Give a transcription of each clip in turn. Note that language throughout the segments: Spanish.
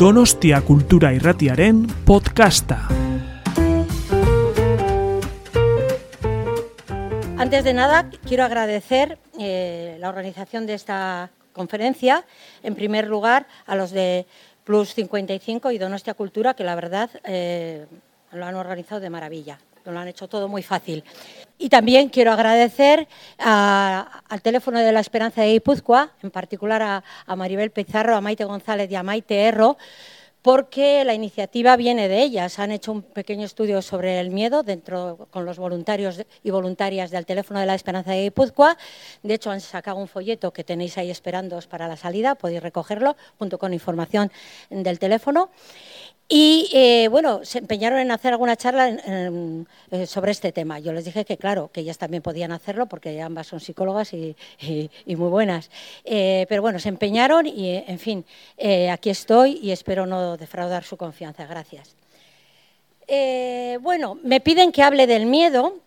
Donostia Kultura Irratiaren podcasta. Antes de nada, quiero agradecer eh, la organización de esta conferencia, en primer lugar a los de Plus 55 y Donostia Cultura, que la verdad eh, lo han organizado de maravilla, lo han hecho todo muy fácil. Y también quiero agradecer al teléfono de la Esperanza de Guipúzcoa, en particular a, a Maribel Pizarro, a Maite González y a Maite Erro, porque la iniciativa viene de ellas. Han hecho un pequeño estudio sobre el miedo dentro con los voluntarios y voluntarias del teléfono de la Esperanza de Guipúzcoa. De hecho, han sacado un folleto que tenéis ahí esperándoos para la salida, podéis recogerlo junto con información del teléfono. Y eh, bueno, se empeñaron en hacer alguna charla eh, sobre este tema. Yo les dije que, claro, que ellas también podían hacerlo porque ambas son psicólogas y, muy buenas. Eh, pero bueno, se empeñaron y, en fin, aquí estoy y espero no defraudar su confianza. Gracias. Bueno, me piden que hable del miedo.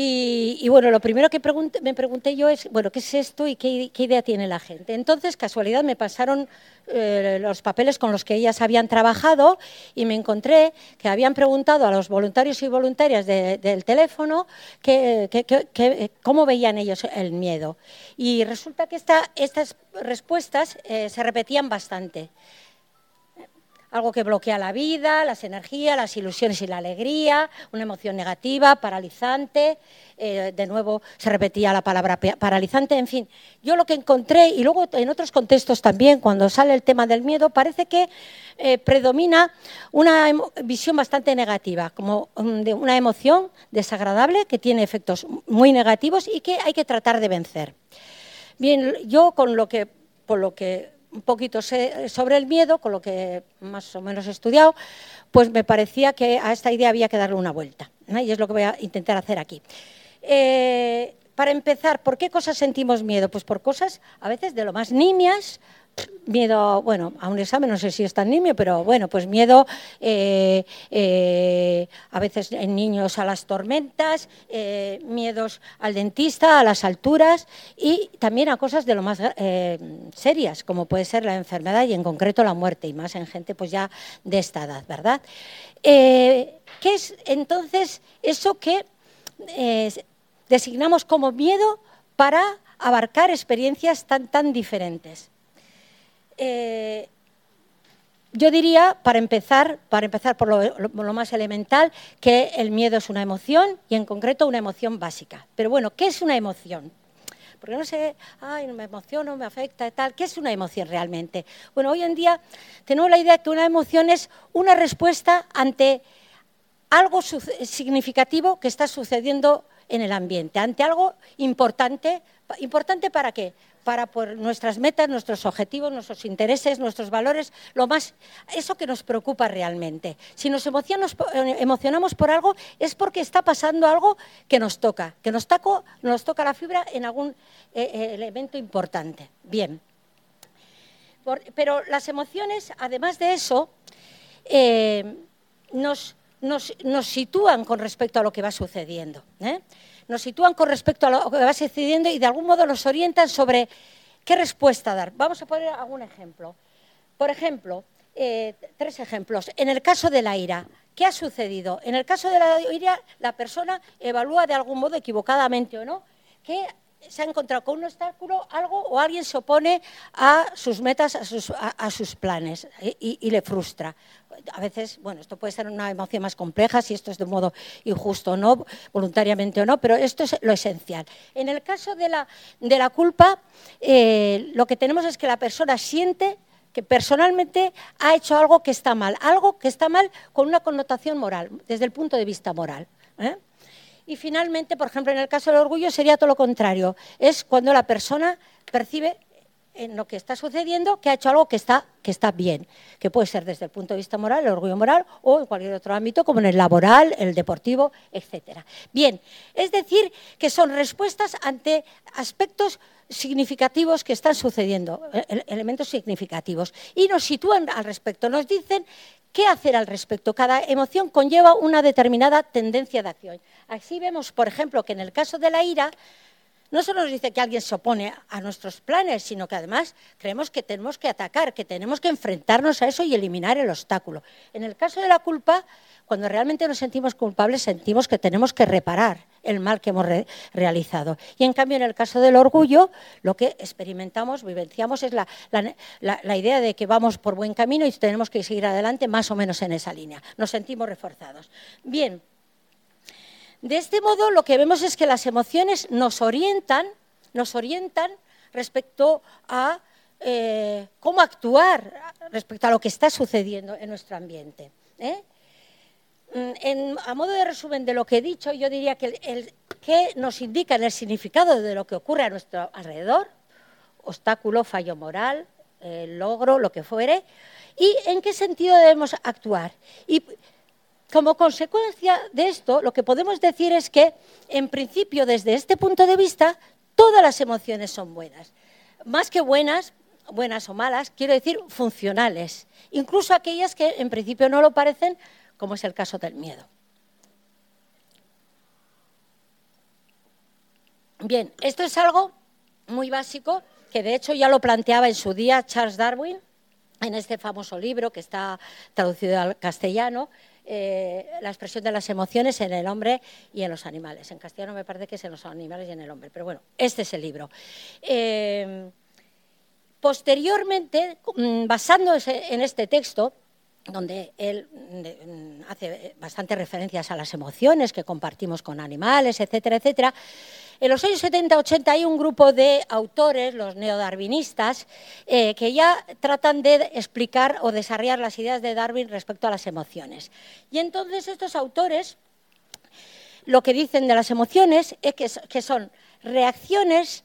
Y, bueno, lo primero que me pregunté yo es, bueno, ¿qué es esto y qué, idea tiene la gente? Entonces, casualidad, me pasaron eh, los papeles con los que ellas habían trabajado y me encontré que habían preguntado a los voluntarios y voluntarias de, del teléfono cómo veían ellos el miedo. Y resulta que esta, estas respuestas eh, se repetían bastante algo que bloquea la vida, las energías, las ilusiones y la alegría, una emoción negativa, paralizante, eh, de nuevo se repetía la palabra paralizante, en fin. Yo lo que encontré, y luego en otros contextos también, cuando sale el tema del miedo, parece que eh, predomina una visión bastante negativa, como um, de una emoción desagradable que tiene efectos muy negativos y que hay que tratar de vencer. Bien, yo con lo que, por lo que un poquito sobre el miedo, con lo que más o menos he estudiado, pues me parecía que a esta idea había que darle una vuelta. ¿no? Y es lo que voy a intentar hacer aquí. Eh, para empezar, ¿por qué cosas sentimos miedo? Pues por cosas a veces de lo más nimias, miedo, bueno, a un examen no sé si es tan nimio, pero bueno, pues miedo eh, eh, a veces en niños a las tormentas, eh, miedos al dentista, a las alturas y también a cosas de lo más serias, como puede ser la enfermedad y en concreto la muerte, y más en gente pues ya de esta edad, ¿verdad? ¿Qué es entonces eso que designamos como miedo para abarcar experiencias tan, tan diferentes? Eh, yo diría, para empezar, para empezar por lo, más elemental, que el miedo es una emoción y en concreto una emoción básica. Pero bueno, ¿qué es una emoción? Porque no sé, ay, me emociono, me afecta tal. ¿Qué es una emoción realmente? Bueno, hoy en día tenemos la idea de que una emoción es una respuesta ante algo significativo que está sucediendo en el ambiente, ante algo importante. ¿Importante para qué? Para nuestras metas, nuestros objetivos, nuestros intereses, nuestros valores, lo más, eso que nos preocupa realmente. Si nos emocionamos, emocionamos por algo es porque está pasando algo que nos toca, que nos, toca la fibra en algún eh, elemento importante. Bien. Pero las emociones, además de eso, eh, nos, sitúan con respecto a lo que va sucediendo. ¿eh? Nos sitúan con respecto a lo que va sucediendo y de algún modo nos orientan sobre qué respuesta dar. Vamos a poner algún ejemplo. Por ejemplo, eh, tres ejemplos. En el caso de la ira, ¿qué ha sucedido? En el caso de la ira, la persona evalúa de algún modo, equivocadamente o no, que se ha encontrado con un obstáculo, algo o alguien se opone a sus metas, a sus, a, sus planes y, y, le frustra. A veces, bueno, esto puede ser una emoción más compleja, si esto es de modo injusto o no, voluntariamente o no, pero esto es lo esencial. En el caso de la, de la culpa, eh, lo que tenemos es que la persona siente que personalmente ha hecho algo que está mal, algo que está mal con una connotación moral, desde el punto de vista moral. ¿eh? Y finalmente, por ejemplo, en el caso del orgullo sería todo lo contrario. Es cuando la persona percibe en lo que está sucediendo que ha hecho algo que está, que está bien, que puede ser desde el punto de vista moral, el orgullo moral, o en cualquier otro ámbito, como en el laboral, el deportivo, etc. Bien, es decir, que son respuestas ante aspectos significativos que están sucediendo, elementos significativos, y nos sitúan al respecto, nos dicen ¿Qué hacer al respecto? Cada emoción conlleva una determinada tendencia de acción. Así vemos, por ejemplo, que en el caso de la ira, no solo nos dice que alguien se opone a nuestros planes, sino que además creemos que tenemos que atacar, que tenemos que enfrentarnos a eso y eliminar el obstáculo. En el caso de la culpa, cuando realmente nos sentimos culpables, sentimos que tenemos que reparar el mal que hemos realizado. Y en cambio, en el caso del orgullo, lo que experimentamos, vivenciamos, es la, la, idea de que vamos por buen camino y tenemos que seguir adelante más o menos en esa línea. Nos sentimos reforzados. Bien, de este modo, lo que vemos es que las emociones nos orientan, nos orientan respecto a eh, cómo actuar respecto a lo que está sucediendo en nuestro ambiente. ¿eh? Mm, a modo de resumen de lo que he dicho, yo diría que el, nos indica el significado de lo que ocurre a nuestro alrededor, obstáculo, fallo moral, logro, lo que fuere, y en qué sentido debemos actuar. Como consecuencia de esto, lo que podemos decir es que, en principio, desde este punto de vista, todas las emociones son buenas. Más que buenas, buenas o malas, quiero decir funcionales. Incluso aquellas que en principio no lo parecen, como es el caso del miedo. Bien, esto es algo muy básico que de hecho ya lo planteaba en su día Charles Darwin en este famoso libro que está traducido al castellano, eh, la expresión de las emociones en el hombre y en los animales. En castellano me parece que es en los animales y en el hombre, pero bueno, este es el libro. Eh, posteriormente, mm, basándose en este texto, donde él mm, hace bastantes referencias a las emociones que compartimos con animales, etcétera, etcétera. En los años 70-80 hay un grupo de autores, los neodarwinistas, eh, que ya tratan de explicar o desarrollar las ideas de Darwin respecto a las emociones. Y entonces estos autores lo que dicen de las emociones es que son reacciones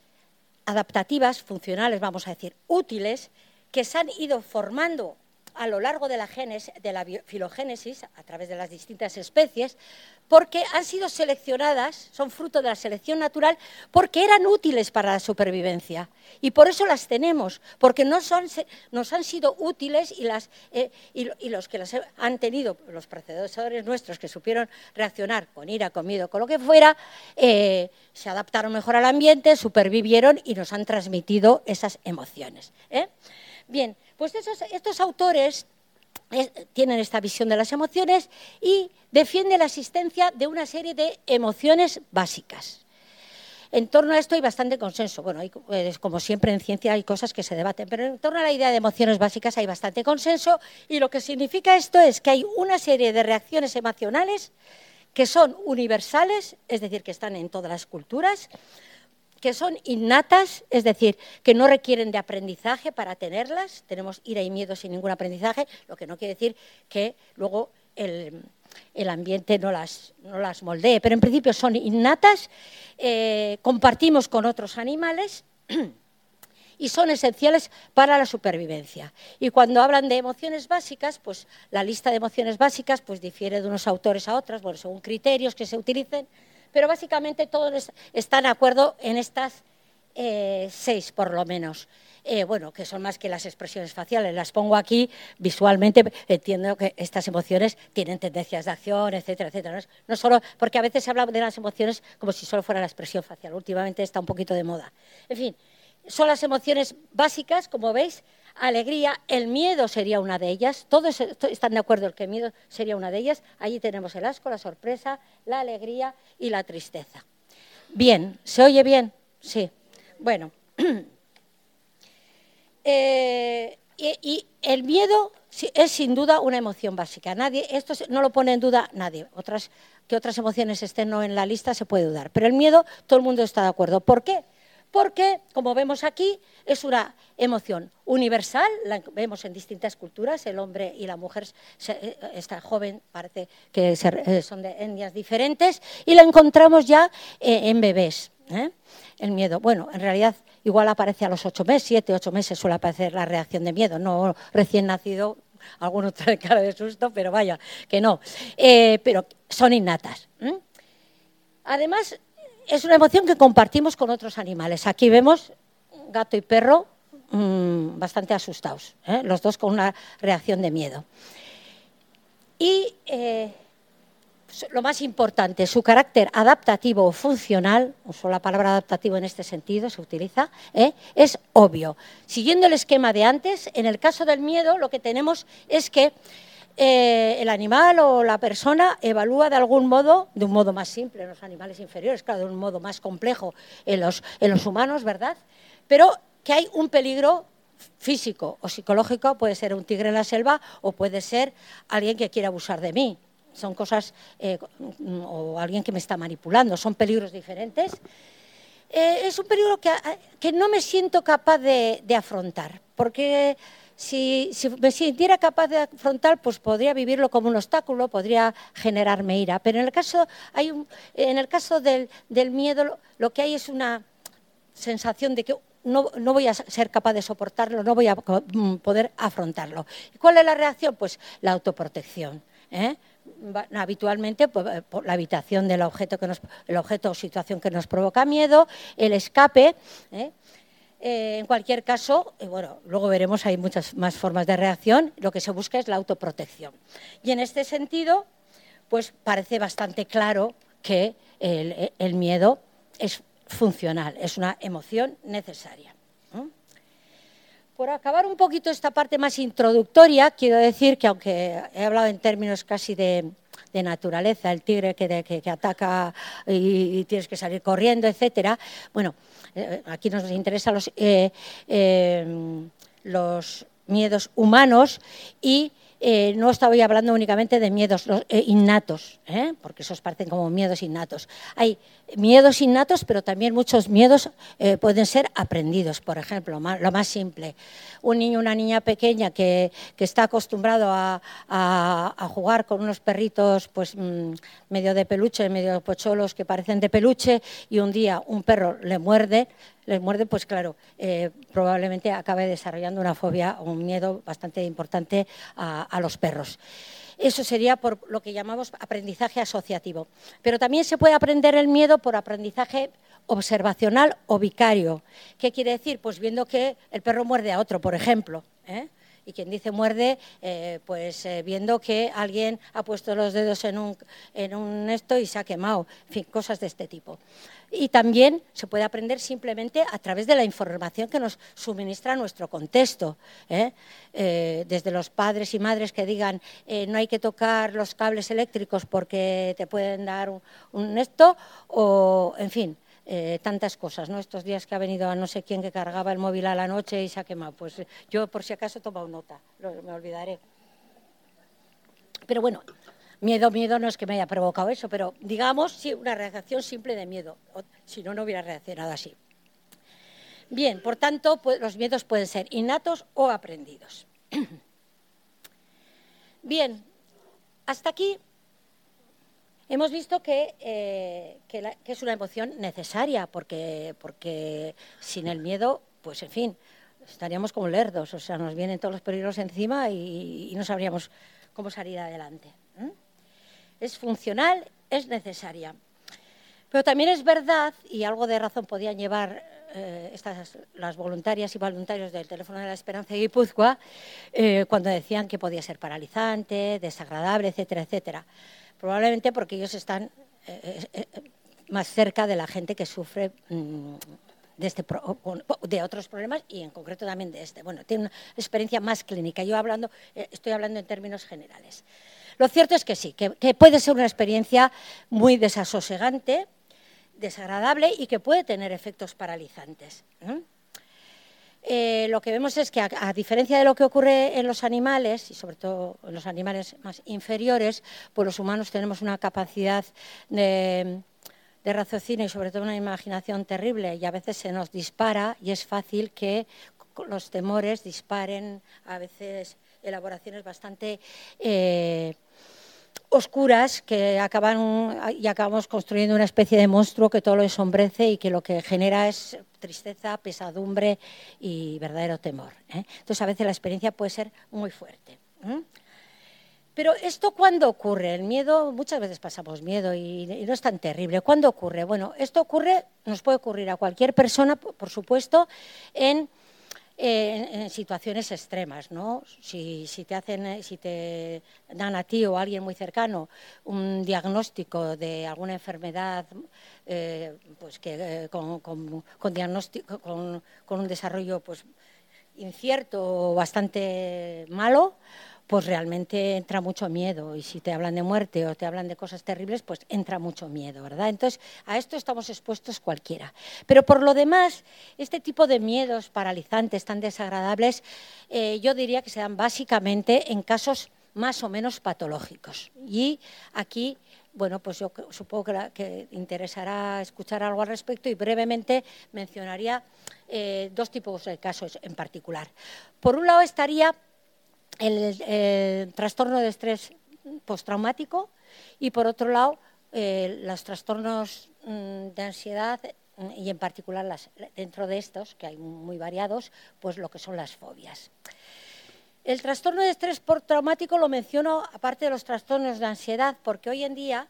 adaptativas, funcionales, vamos a decir, útiles, que se han ido formando a lo largo de la, la filogénesis, a través de las distintas especies, porque han sido seleccionadas, son fruto de la selección natural, porque eran útiles para la supervivencia. Y por eso las tenemos, porque nos han, sido útiles y, eh, los que las han tenido, los predecesores nuestros que supieron reaccionar con ira, con miedo, con lo que fuera, eh, se adaptaron mejor al ambiente, supervivieron y nos han transmitido esas emociones. ¿eh? Bien, pues estos autores tienen esta visión de las emociones y defienden la existencia de una serie de emociones básicas. En torno a esto hay bastante consenso. Bueno, pues, como siempre en ciencia hay cosas que se debaten, pero en torno a la idea de emociones básicas hay bastante consenso y lo que significa esto es que hay una serie de reacciones emocionales que son universales, es decir, que están en todas las culturas, que son innatas, es decir, que no requieren de aprendizaje para tenerlas. Tenemos ira y miedo sin ningún aprendizaje, lo que no quiere decir que luego el, ambiente no las, no las, moldee, pero en principio son innatas, eh, compartimos con otros animales. y son esenciales para la supervivencia. Y cuando hablan de emociones básicas, pues la lista de emociones básicas pues difiere de unos autores a otros, bueno, según criterios que se utilicen, pero básicamente todos están de acuerdo en estas eh, seis, por lo menos. Eh, bueno, que son más que las expresiones faciales. Las pongo aquí visualmente, entiendo que estas emociones tienen tendencias de acción, etcétera, etcétera. No, solo, porque a veces se habla de las emociones como si solo fuera la expresión facial. Últimamente está un poquito de moda. En fin, son las emociones básicas, como veis, alegría, el miedo sería una de ellas, todos están de acuerdo en que el miedo sería una de ellas, allí tenemos el asco, la sorpresa, la alegría y la tristeza. Bien, ¿se oye bien? Sí. Bueno, eh, y, el miedo es sin duda una emoción básica. Nadie, esto no lo pone en duda nadie. Otras, que otras emociones estén no en la lista se puede dudar. Pero el miedo, todo el mundo está de acuerdo. ¿Por qué? Porque, como vemos aquí, es una emoción universal, la vemos en distintas culturas, el hombre y la mujer, eh, esta joven parece que eh, son de etnias diferentes, y la encontramos ya eh, en bebés. El miedo, bueno, en realidad igual aparece a los ocho meses, siete, ocho meses suele aparecer la reacción de miedo, no recién nacido, algunos traen cara de susto, pero vaya, que no, pero son innatas. Además, es una emoción que compartimos con otros animales. Aquí vemos gato y perro mm, bastante asustados, ¿eh? los dos con una reacción de miedo. Y eh, lo más importante, su carácter adaptativo o funcional, uso la palabra adaptativo en este sentido, se utiliza, ¿eh? es obvio. Siguiendo el esquema de antes, en el caso del miedo lo que tenemos es que eh, el animal o la persona evalúa de algún modo, de un modo más simple en los animales inferiores, claro, de un modo más complejo en los, humanos, ¿verdad? Pero que hay un peligro físico o psicológico, puede ser un tigre en la selva o puede ser alguien que quiere abusar de mí. Son cosas, eh, o alguien que me está manipulando, son peligros diferentes. Eh, es un peligro que, que, no me siento capaz de, de afrontar, porque si, me sintiera capaz de afrontar, pues podría vivirlo como un obstáculo, podría generarme ira. Pero en el caso, hay en el caso del, miedo, lo, que hay es una sensación de que no, voy a ser capaz de soportarlo, no voy a mm, poder afrontarlo. ¿Cuál es la reacción? Pues la autoprotección. ¿eh? habitualmente pues, eh, por la habitación del objeto, que el objeto o situación que nos provoca miedo, el escape. ¿eh? Eh, en cualquier caso, eh, bueno, luego veremos, hay muchas más formas de reacción, lo que se busca es la autoprotección. Y en este sentido, pues parece bastante claro que el, miedo es funcional, es una emoción necesaria. Por acabar un poquito esta parte más introductoria, quiero decir que aunque he hablado en términos casi de, naturaleza, el tigre que, ataca y, tienes que salir corriendo, etcétera, bueno, eh, aquí nos interesan los, eh, eh, los miedos humanos y eh, no estaba hablando únicamente de miedos innatos, porque esos parecen como miedos innatos. Hay miedos innatos, pero también muchos miedos pueden ser aprendidos. Por ejemplo, lo más simple, un niño una niña pequeña que, está acostumbrado a, jugar con unos perritos pues, mm, medio de peluche, medio pocholos que parecen de peluche, y un día un perro le muerde, les muerde, pues claro, eh, probablemente acabe desarrollando una fobia o un miedo bastante importante a, los perros. Eso sería por lo que llamamos aprendizaje asociativo. Pero también se puede aprender el miedo por aprendizaje observacional o vicario. ¿Qué quiere decir? Pues viendo que el perro muerde a otro, por ejemplo. ¿eh? Y quien dice muerde, eh, pues viendo que alguien ha puesto los dedos en un, en un esto y se ha quemado, en fin, cosas de este tipo y también se puede aprender simplemente a través de la información que nos suministra nuestro contexto. ¿eh? Eh, desde los padres y madres que digan eh, no hay que tocar los cables eléctricos porque te pueden dar un, esto, o en fin. Tantas cosas, ¿no? Estos días que ha venido a no sé quién que cargaba el móvil a la noche y se ha quemado. Pues yo por si acaso he tomado nota, me olvidaré. Pero bueno, Miedo, miedo no es que me haya provocado eso, pero digamos, sí, una reacción simple de miedo. Si no, no hubiera reaccionado así. Bien, por tanto, pues, los miedos pueden ser innatos o aprendidos. Bien, hasta aquí hemos visto eh, que, es una emoción necesaria, porque, sin el miedo, pues en fin, estaríamos como lerdos, o sea, nos vienen todos los peligros encima y, no sabríamos cómo salir adelante es funcional, es necesaria. Pero también es verdad, y algo de razón podían llevar eh, estas, las voluntarias y voluntarios del Teléfono de la Esperanza de Guipúzcoa, eh, cuando decían que podía ser paralizante, desagradable, etcétera, etcétera. Probablemente porque ellos están eh, más cerca de la gente que sufre mm, de, este de otros problemas y en concreto también de este. Bueno, tiene una experiencia más clínica. Yo hablando, estoy hablando en términos generales. Lo cierto es que sí, que, puede ser una experiencia muy desasosegante, desagradable y que puede tener efectos paralizantes. Eh, lo que vemos es que, a, diferencia de lo que ocurre en los animales, y sobre todo en los animales más inferiores, pues los humanos tenemos una capacidad de, de raciocinio y sobre todo una imaginación terrible y a veces se nos dispara y es fácil que los temores disparen a veces elaboraciones bastante eh, oscuras que acaban y acabamos construyendo una especie de monstruo que todo lo ensombrece y que lo que genera es tristeza, pesadumbre y verdadero temor. ¿eh? Entonces a veces la experiencia puede ser muy fuerte. Pero esto cuándo ocurre? El miedo, muchas veces pasamos miedo y, no es tan terrible. ¿Cuándo ocurre? Bueno, esto ocurre, nos puede ocurrir a cualquier persona, por supuesto, en en, situaciones extremas, ¿no? Si, te hacen, si te dan a ti o a alguien muy cercano un diagnóstico de alguna enfermedad, pues que con, diagnóstico, con, con, un desarrollo pues incierto o bastante malo, pues realmente entra mucho miedo. Y si te hablan de muerte o te hablan de cosas terribles, pues entra mucho miedo, ¿verdad? Entonces, a esto estamos expuestos cualquiera. Pero por lo demás, este tipo de miedos paralizantes tan desagradables, eh, yo diría que se dan básicamente en casos más o menos patológicos. Y aquí bueno, pues yo supongo que, interesará escuchar algo al respecto y brevemente mencionaría eh, dos tipos de casos en particular. Por un lado estaría el, trastorno de estrés postraumático y por otro lado eh, los trastornos mm, de ansiedad mm, y en particular dentro de estos, que hay muy variados, pues lo que son las fobias. El trastorno de estrés postraumático lo menciono aparte de los trastornos de ansiedad, porque hoy en día,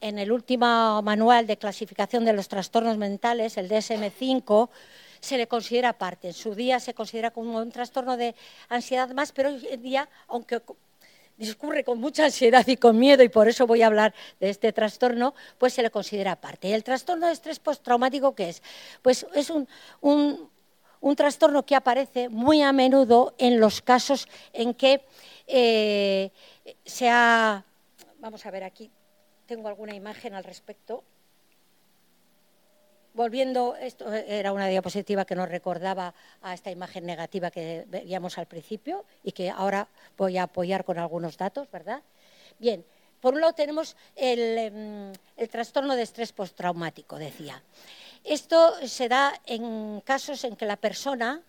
en el último manual de clasificación de los trastornos mentales, el DSM-5, se le considera parte. En su día se considera como un trastorno de ansiedad más, pero hoy en día, aunque discurre con mucha ansiedad y con miedo, y por eso voy a hablar de este trastorno, pues se le considera parte. ¿Y el trastorno de estrés postraumático qué es? Pues es un, un, trastorno que aparece muy a menudo en los casos en que eh, se ha... Vamos a ver aquí, tengo alguna imagen al respecto volviendo, esto era una diapositiva que nos recordaba a esta imagen negativa que veíamos al principio y que ahora voy a apoyar con algunos datos, ¿verdad? Bien, por un lado tenemos el, em, trastorno de estrés postraumático, decía. Esto se da en casos en que la persona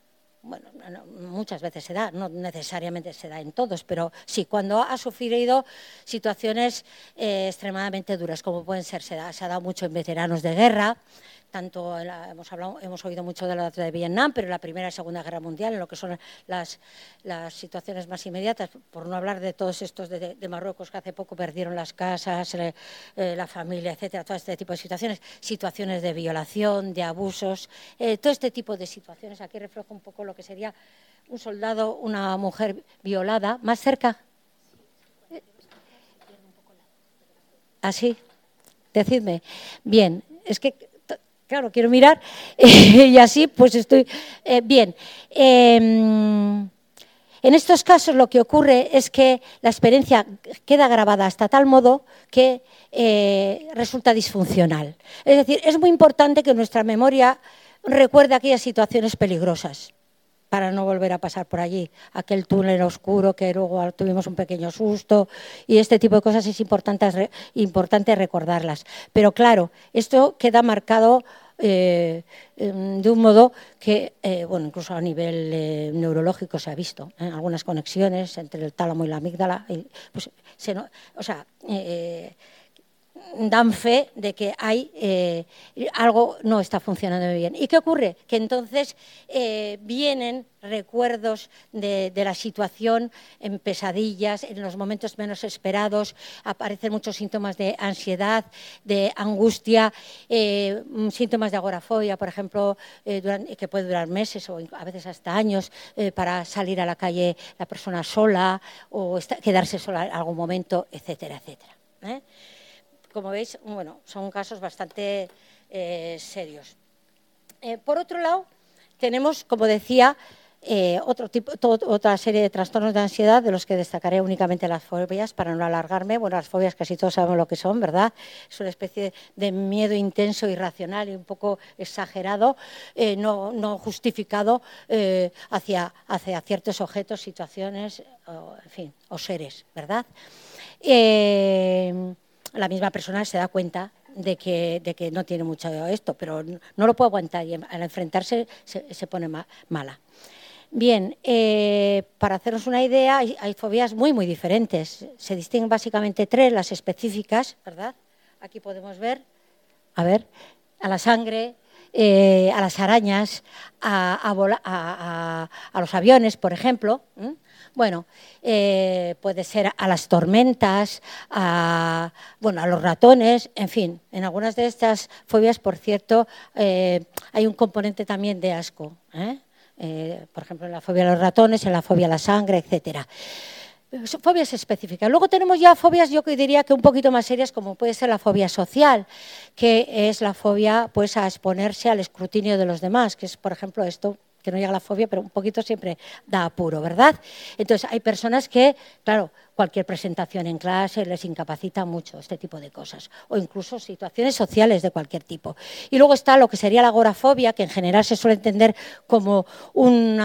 bueno, muchas veces se da, no necesariamente se da en todos, pero sí, cuando ha sufrido situaciones eh, extremadamente duras, como pueden ser, se, se ha dado mucho en veteranos de guerra, tanto hemos, hablado, hemos oído mucho de la de Vietnam, pero la Primera y Segunda Guerra Mundial, en lo que son las, situaciones más inmediatas, por no hablar de todos estos de, Marruecos que hace poco perdieron las casas, eh, la familia, etcétera, todo este tipo de situaciones, situaciones de violación, de abusos, eh, todo este tipo de situaciones. Aquí reflejo un poco lo que sería un soldado, una mujer violada, más cerca. Así, decidme. Bien, es que claro, quiero mirar y así pues estoy eh, bien. Em, en estos casos lo que ocurre es que la experiencia queda grabada hasta tal modo que eh, resulta disfuncional. Es decir, es muy importante que nuestra memoria recuerde aquellas situaciones peligrosas para no volver a pasar por allí, aquel túnel oscuro que luego tuvimos un pequeño susto y este tipo de cosas es importante, importante recordarlas. Pero claro, esto queda marcado eh, em, de un modo que, eh, bueno, incluso a nivel eh, neurológico se ha visto, algunas conexiones entre el tálamo y la amígdala, pues, o sea, dan fe de que hay eh, algo no está funcionando bien. ¿Y qué ocurre? Que entonces eh, vienen recuerdos de, la situación en pesadillas, en los momentos menos esperados, aparecen muchos síntomas de ansiedad, de angustia, eh, síntomas de agorafobia, por ejemplo, que puede durar meses o a veces hasta años para salir a la calle la persona sola o quedarse sola en algún momento, etcétera, etcétera como veis, bueno, son casos bastante eh, serios. Eh, por otro lado, tenemos, como decía, eh, otro tipo, otra serie de trastornos de ansiedad de los que destacaré únicamente las fobias para no alargarme. Bueno, las fobias casi todos sabemos lo que son, ¿verdad? Es una especie de miedo intenso, irracional y un poco exagerado, no, justificado hacia, ciertos objetos, situaciones, en fin, o seres, ¿verdad? La misma persona se da cuenta de que, de que no tiene mucho esto, pero no lo puede aguantar y al enfrentarse se, pone mala. Bien, eh, para hacernos una idea, hay, fobias muy, muy diferentes. Se distinguen básicamente tres, las específicas, ¿verdad? Aquí podemos ver, a ver, a la sangre, eh, a las arañas, a, los aviones, por ejemplo. Bueno, eh, puede ser a las tormentas, a, bueno, a los ratones, en fin, en algunas de estas fobias, por cierto, eh, hay un componente también de asco. ¿eh? por ejemplo, en la fobia a los ratones, en la fobia a la sangre, etcétera. Fobias específicas. Luego tenemos ya fobias, yo diría que un poquito más serias, como puede ser la fobia social, que es la fobia pues, a exponerse al escrutinio de los demás, que es, por ejemplo, esto que no llega la fobia, pero un poquito siempre da apuro, ¿verdad? Entonces, hay personas que, claro, cualquier presentación en clase les incapacita mucho este tipo de cosas, o incluso situaciones sociales de cualquier tipo. Y luego está lo que sería la agorafobia, que en general se suele entender como un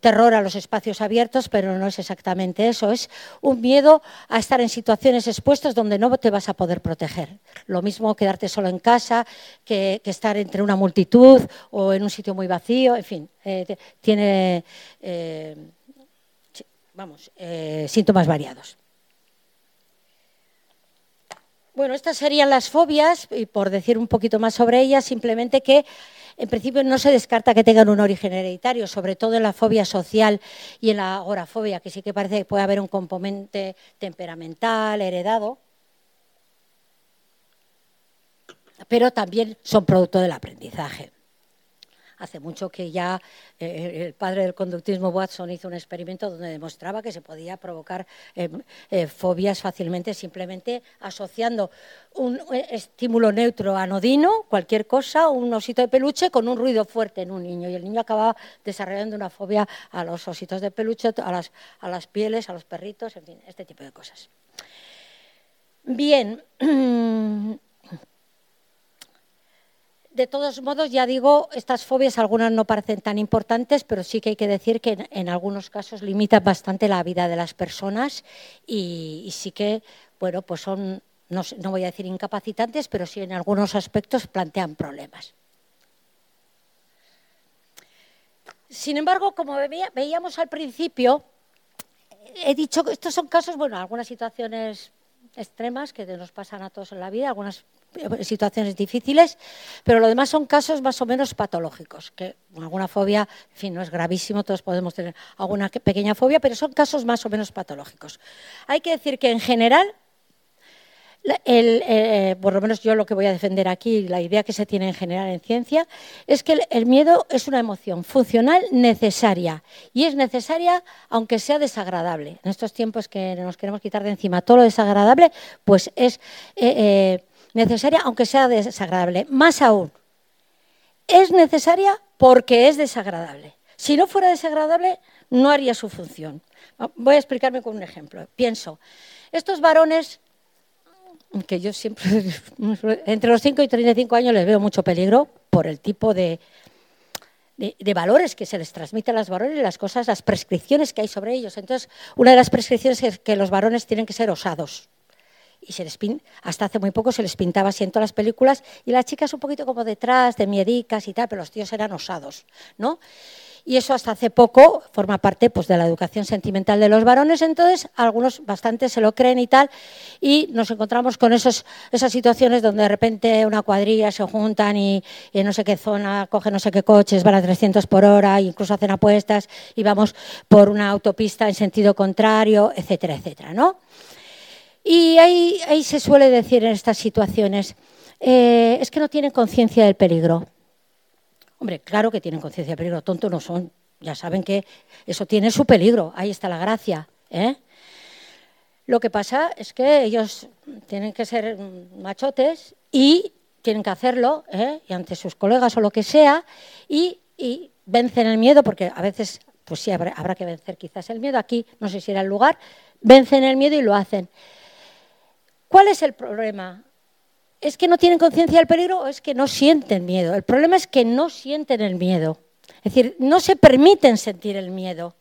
terror a los espacios abiertos, pero no es exactamente eso, es un miedo a estar en situaciones expuestas donde no te vas a poder proteger. Lo mismo quedarte solo en casa que, estar entre una multitud o en un sitio muy vacío, en fin, eh, tiene... Eh, vamos, eh, síntomas variados. Bueno, estas serían las fobias, y por decir un poquito más sobre ellas, simplemente que en principio no se descarta que tengan un origen hereditario, sobre todo en la fobia social y en la agorafobia, que sí que parece que puede haber un componente temperamental, heredado, pero también son producto del aprendizaje. Hace mucho que ya eh, el padre del conductismo Watson hizo un experimento donde demostraba que se podía provocar eh, eh, fobias fácilmente simplemente asociando un estímulo neutro anodino, cualquier cosa, un osito de peluche con un ruido fuerte en un niño. Y el niño acababa desarrollando una fobia a los ositos de peluche, a las pieles, a los perritos, en fin, este tipo de cosas. Bien. De todos modos, ya digo, estas fobias algunas no parecen tan importantes, pero sí que hay que decir que en, algunos casos limitan bastante la vida de las personas y, sí que, bueno, pues son, no, voy a decir incapacitantes, pero sí en algunos aspectos plantean problemas. Sin embargo, como veíamos al principio, he dicho que estos son casos, bueno, algunas situaciones extremas que nos pasan a todos en la vida, algunas situaciones difíciles, pero lo demás son casos más o menos patológicos, que alguna fobia, en fin, no es gravísimo, todos podemos tener alguna pequeña fobia, pero son casos más o menos patológicos. Hay que decir que en general eh, por lo menos yo lo que voy a defender aquí, la idea que se tiene en general en ciencia, es que el, miedo es una emoción funcional necesaria y es necesaria aunque sea desagradable. En estos tiempos que nos queremos quitar de encima todo lo desagradable, pues es eh, eh, necesaria aunque sea desagradable. Más aún, es necesaria porque es desagradable. Si no fuera desagradable, no haría su función. Voy a explicarme con un ejemplo. Pienso, estos varones que yo siempre, entre los 5 y 35 años les veo mucho peligro por el tipo de, de, valores que se les transmiten a los varones y las cosas, las prescripciones que hay sobre ellos. Entonces, una de las prescripciones es que los varones tienen que ser osados. Y se les hasta hace muy poco se les pintaba así en todas las películas y las chicas un poquito como detrás, de miedicas y tal, pero los tíos eran osados, ¿no? y eso hasta hace poco forma parte pues, de la educación sentimental de los varones, entonces algunos bastante se lo creen y tal, y nos encontramos con esos, esas situaciones donde de repente una cuadrilla se juntan y, no sé qué zona cogen no sé qué coches, van a 300 por hora, incluso hacen apuestas y vamos por una autopista en sentido contrario, etcétera, etcétera, ¿no? Y ahí, ahí se suele decir en estas situaciones, eh, es que no tienen conciencia del peligro. Hombre, claro que tienen conciencia de peligro, tontos no son. Ya saben que eso tiene su peligro, ahí está la gracia. ¿eh? Lo que pasa es que ellos tienen que ser machotes y tienen que hacerlo, ¿eh? y ante sus colegas o lo que sea, y, vencen el miedo, porque a veces, pues sí, habrá, habrá, que vencer quizás el miedo. Aquí, no sé si era el lugar, vencen el miedo y lo hacen. ¿Cuál es el problema? ¿Es que no tienen conciencia del peligro o es que no sienten miedo? El problema es que no sienten el miedo. Es decir, no se permiten sentir el miedo.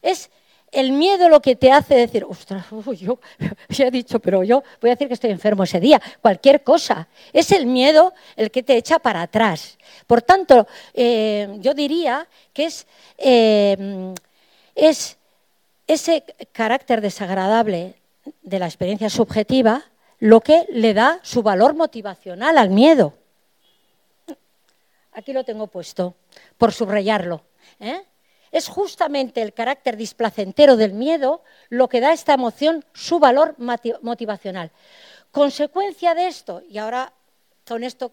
Es el miedo lo que te hace decir, ostras, yo ya he dicho, pero yo voy a decir que estoy enfermo ese día, cualquier cosa. Es el miedo el que te echa para atrás. Por tanto, eh, yo diría que eh, es ese carácter desagradable de la experiencia subjetiva lo que le da su valor motivacional al miedo. Aquí lo tengo puesto, por subrayarlo. ¿eh? Es justamente el carácter displacentero del miedo lo que da a esta emoción su valor motivacional. Consecuencia de esto, y ahora con esto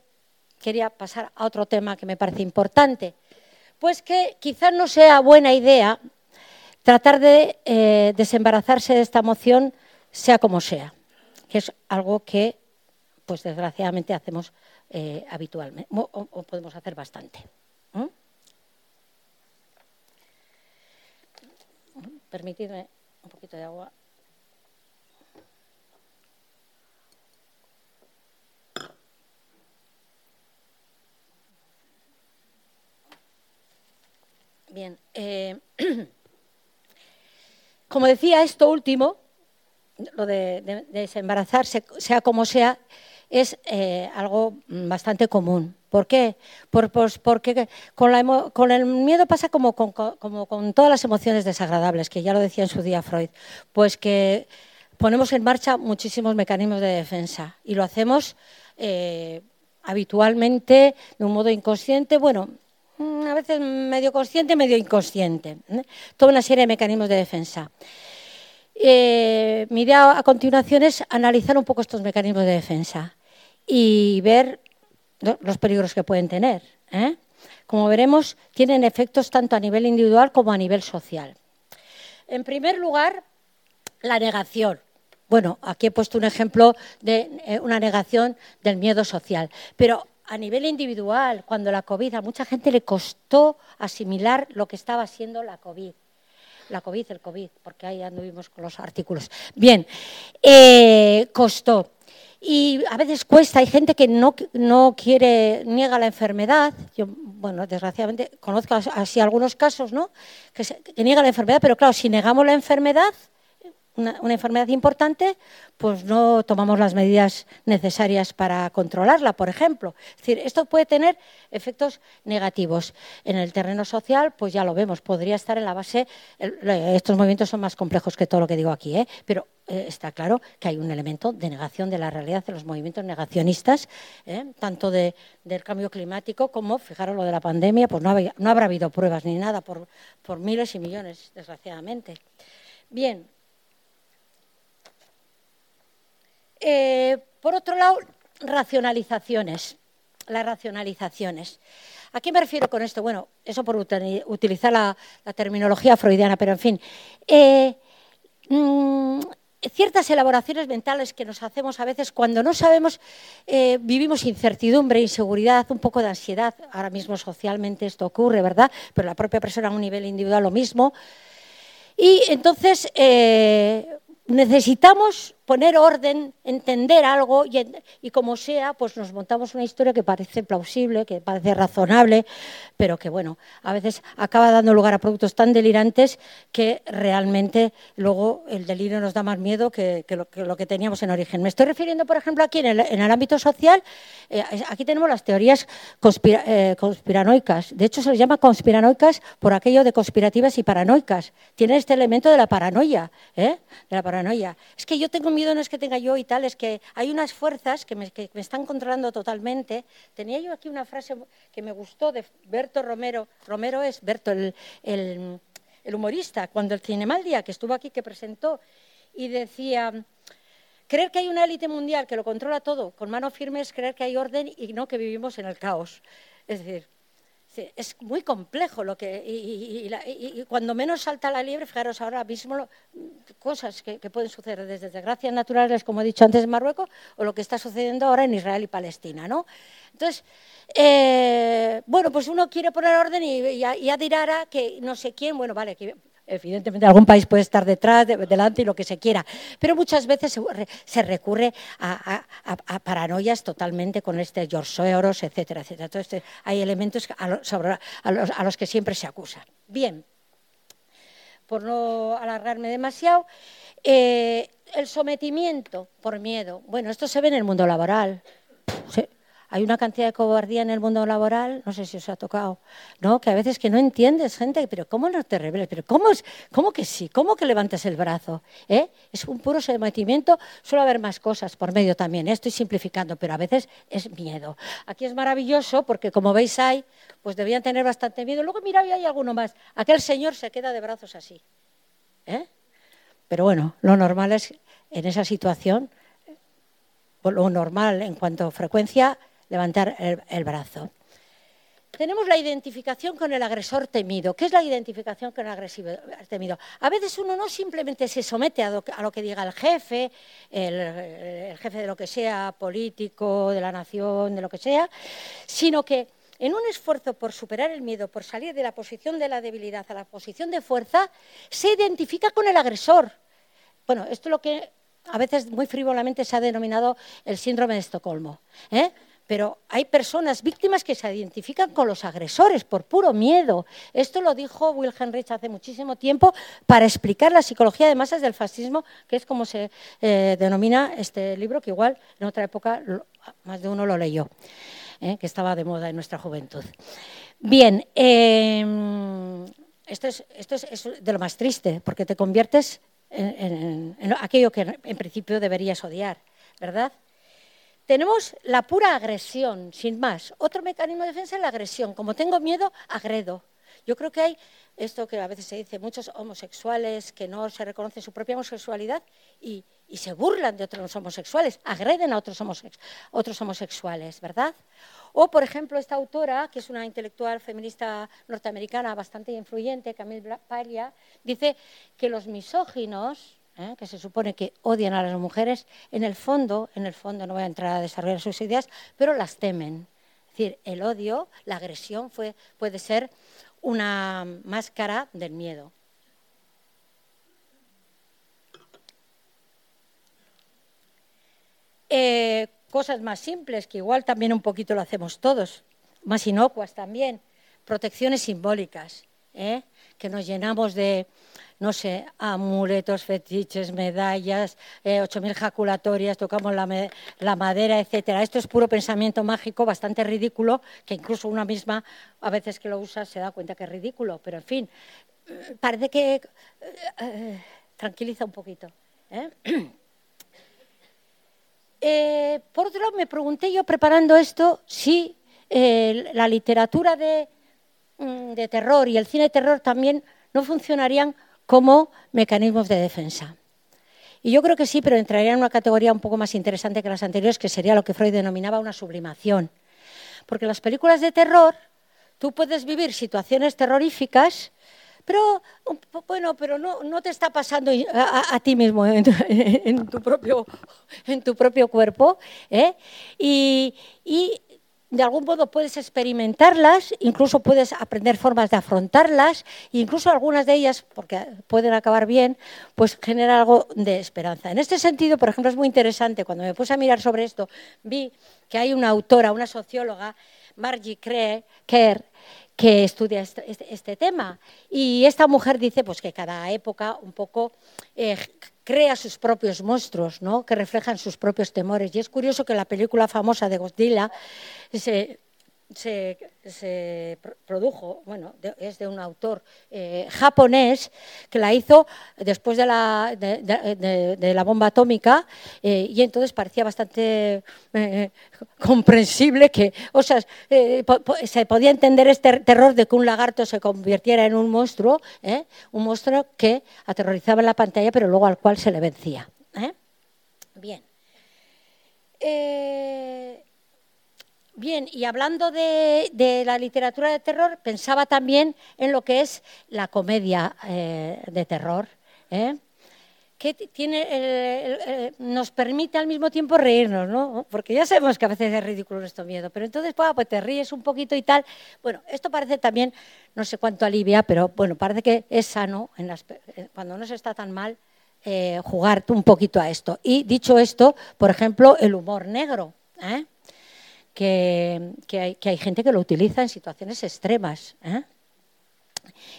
quería pasar a otro tema que me parece importante, Pues que quizás no sea buena idea tratar de eh, desembarazarse de esta emoción sea como sea, que es algo que, pues desgraciadamente, hacemos eh, habitualmente, o, podemos hacer bastante. Permitidme un poquito de agua. Bien, eh, como decía, esto último, lo de, desembarazarse, sea como sea, es eh, algo bastante común. ¿Por qué? Pues porque con, el miedo pasa como con, todas las emociones desagradables, que ya lo decía en su día Freud, pues que ponemos en marcha muchísimos mecanismos de defensa y lo hacemos eh, habitualmente de un modo inconsciente, bueno, mm, a veces medio consciente, medio inconsciente, ¿eh? toda una serie de mecanismos de defensa. Eh, mi idea a continuación es analizar un poco estos mecanismos de defensa y ver los peligros que pueden tener. ¿eh? Como veremos, tienen efectos tanto a nivel individual como a nivel social. En primer lugar, la negación. Bueno, aquí he puesto un ejemplo de eh, una negación del miedo social, pero a nivel individual, cuando la COVID, a mucha gente le costó asimilar lo que estaba siendo la COVID. La COVID, el COVID, porque ahí anduvimos con los artículos. Bien, eh, costó y a veces cuesta, hay gente que no, no quiere, niega la enfermedad, yo, bueno, desgraciadamente conozco así algunos casos, ¿no? Que, que niega la enfermedad, pero claro, si negamos la enfermedad, una, enfermedad importante, pues no tomamos las medidas necesarias para controlarla, por ejemplo. Es decir, esto puede tener efectos negativos. En el terreno social, pues ya lo vemos, podría estar en la base, estos movimientos son más complejos que todo lo que digo aquí, ¿eh? pero eh, está claro que hay un elemento de negación de la realidad de los movimientos negacionistas, ¿eh? tanto del cambio climático como, fijaros, lo de la pandemia, pues no, no habrá habido pruebas ni nada por miles y millones, desgraciadamente. Bien, Eh, por otro lado, racionalizaciones. Las racionalizaciones. ¿A qué me refiero con esto? Bueno, eso por utilizar la, terminología freudiana, pero en fin. Eh, mm, ciertas elaboraciones mentales que nos hacemos a veces cuando no sabemos, eh, vivimos incertidumbre, inseguridad, un poco de ansiedad. Ahora mismo socialmente esto ocurre, ¿verdad? Pero la propia persona a un nivel individual lo mismo. Y entonces necesitamos poner orden, entender algo y, como sea, pues nos montamos una historia que parece plausible, que parece razonable, pero que bueno, a veces acaba dando lugar a productos tan delirantes que realmente luego el delirio nos da más miedo que, lo, que teníamos en origen. Me estoy refiriendo, por ejemplo, aquí en el, ámbito social, eh, aquí tenemos las teorías eh, conspiranoicas. De hecho, se les llama conspiranoicas por aquello de conspirativas y paranoicas. Tiene este elemento de la paranoia, ¿eh? de la paranoia. Es que yo tengo miedo no es que tenga yo y tal, es que hay unas fuerzas que me, están controlando totalmente. Tenía yo aquí una frase que me gustó de Berto Romero. Romero es Berto, el, humorista, cuando el Cinemaldia, que estuvo aquí, que presentó, y decía, creer que hay una élite mundial que lo controla todo con mano firme es creer que hay orden y no que vivimos en el caos. Es decir, es muy complejo lo que y, cuando menos salta la liebre, fijaros ahora mismo cosas que, pueden suceder desde desgracias naturales, como he dicho antes en Marruecos, o lo que está sucediendo ahora en Israel y Palestina, ¿no? Entonces, eh, bueno, pues uno quiere poner orden y ya, dirá que no sé quién, bueno, vale, que Evidentemente, algún país puede estar detrás, delante y lo que se quiera, pero muchas veces se, recurre a, paranoias totalmente con este George Soros, etcétera, etcétera. Entonces, hay elementos a, los, que siempre se acusa. Bien, por no alargarme demasiado, eh, el sometimiento por miedo. Bueno, esto se ve en el mundo laboral. Hay una cantidad de cobardía en el mundo laboral, no sé si os ha tocado, ¿no? Que a veces que no entiendes, gente, pero ¿cómo no te reveles? Pero ¿cómo, es, cómo que sí? ¿Cómo que levantas el brazo? ¿Eh? Es un puro sometimiento, suele haber más cosas por medio también, ¿eh? estoy simplificando, pero a veces es miedo. Aquí es maravilloso porque como veis hay, pues debían tener bastante miedo. Luego mira, hay alguno más. Aquel señor se queda de brazos así. ¿eh? Pero bueno, lo normal es en esa situación, lo normal en cuanto a frecuencia levantar el, brazo. tenemos la identificación con el agresor temido. ¿Qué es la identificación con el agresor temido? A veces uno no simplemente se somete a lo que, diga el jefe, el, jefe de lo que sea, político, de la nación, de lo que sea, sino que en un esfuerzo por superar el miedo, por salir de la posición de la debilidad a la posición de fuerza, se identifica con el agresor. Bueno, esto es lo que a veces muy frívolamente se ha denominado el síndrome de Estocolmo. ¿eh? Pero hay personas víctimas que se identifican con los agresores por puro miedo. Esto lo dijo Wilhelm Reich hace muchísimo tiempo para explicar la psicología de masas del fascismo, que es como se eh, denomina este libro, que igual en otra época más de uno lo leyó, eh, que estaba de moda en nuestra juventud. Bien, em, esto, es, de lo más triste, porque te conviertes en aquello que en principio deberías odiar, ¿verdad? Tenemos la pura agresión, sin más. Otro mecanismo de defensa es la agresión. Como tengo miedo, agredo. Yo creo que hay esto que a veces se dice, muchos homosexuales que no se reconocen su propia homosexualidad y, se burlan de otros homosexuales, agreden a otros, otros, homosexuales, ¿verdad? O, por ejemplo, esta autora, que es una intelectual feminista norteamericana bastante influyente, Camille Paglia, dice que los misóginos, ¿eh? que se supone que odian a las mujeres, en el fondo, en el fondo no voy a entrar a desarrollar sus ideas, pero las temen. Es decir, el odio, la agresión puede ser una máscara del miedo. Eh, cosas más simples, que igual también un poquito lo hacemos todos, más inocuas también, protecciones simbólicas, ¿eh? que nos llenamos de, no sé, amuletos, fetiches, medallas, eh, 8.000 jaculatorias, tocamos la, madera, etcétera. Esto es puro pensamiento mágico, bastante ridículo, que incluso una misma, a veces que lo usa, se da cuenta que es ridículo, pero en fin, eh, parece que eh, eh, tranquiliza un poquito. por otro lado, me pregunté yo preparando esto si la literatura de, de terror y el cine de terror también no funcionarían como mecanismos de defensa. Y yo creo que sí, pero entraría en una categoría un poco más interesante que las anteriores, que sería lo que Freud denominaba una sublimación. Porque las películas de terror tú puedes vivir situaciones terroríficas, pero bueno, pero no, no te está pasando a, ti mismo en, tu, propio, en tu propio cuerpo. ¿eh? Y de algún modo puedes experimentarlas, incluso puedes aprender formas de afrontarlas, e incluso algunas de ellas, porque pueden acabar bien, pues generar algo de esperanza. En este sentido, por ejemplo, es muy interesante, cuando me puse a mirar sobre esto, vi que hay una autora, una socióloga, Margie Kerr, que estudia este, este, este, tema. Y esta mujer dice pues, que cada época un poco eh, crea sus propios monstruos, ¿no? que reflejan sus propios temores. Y es curioso que la película famosa de Godzilla se, se, produjo, bueno, es de un autor eh, japonés que la hizo después de la, de, la bomba atómica eh, y entonces parecía bastante eh, comprensible que, o sea, se podía entender este terror de que un lagarto se convirtiera en un monstruo, un monstruo que aterrorizaba en la pantalla pero luego al cual se le vencía. Bien. Bien, y hablando de, la literatura de terror, pensaba también en lo que es la comedia eh, de terror, ¿eh? que tiene, nos permite al mismo tiempo reírnos, ¿no? Porque ya sabemos que a veces es ridículo nuestro miedo, pero entonces pues, te ríes un poquito y tal. Bueno, esto parece también, no sé cuánto alivia, pero bueno, parece que es sano en las, eh, cuando no se está tan mal jugar un poquito a esto. Y dicho esto, por ejemplo, el humor negro. ¿eh? Que, hay, gente que lo utiliza en situaciones extremas. ¿eh?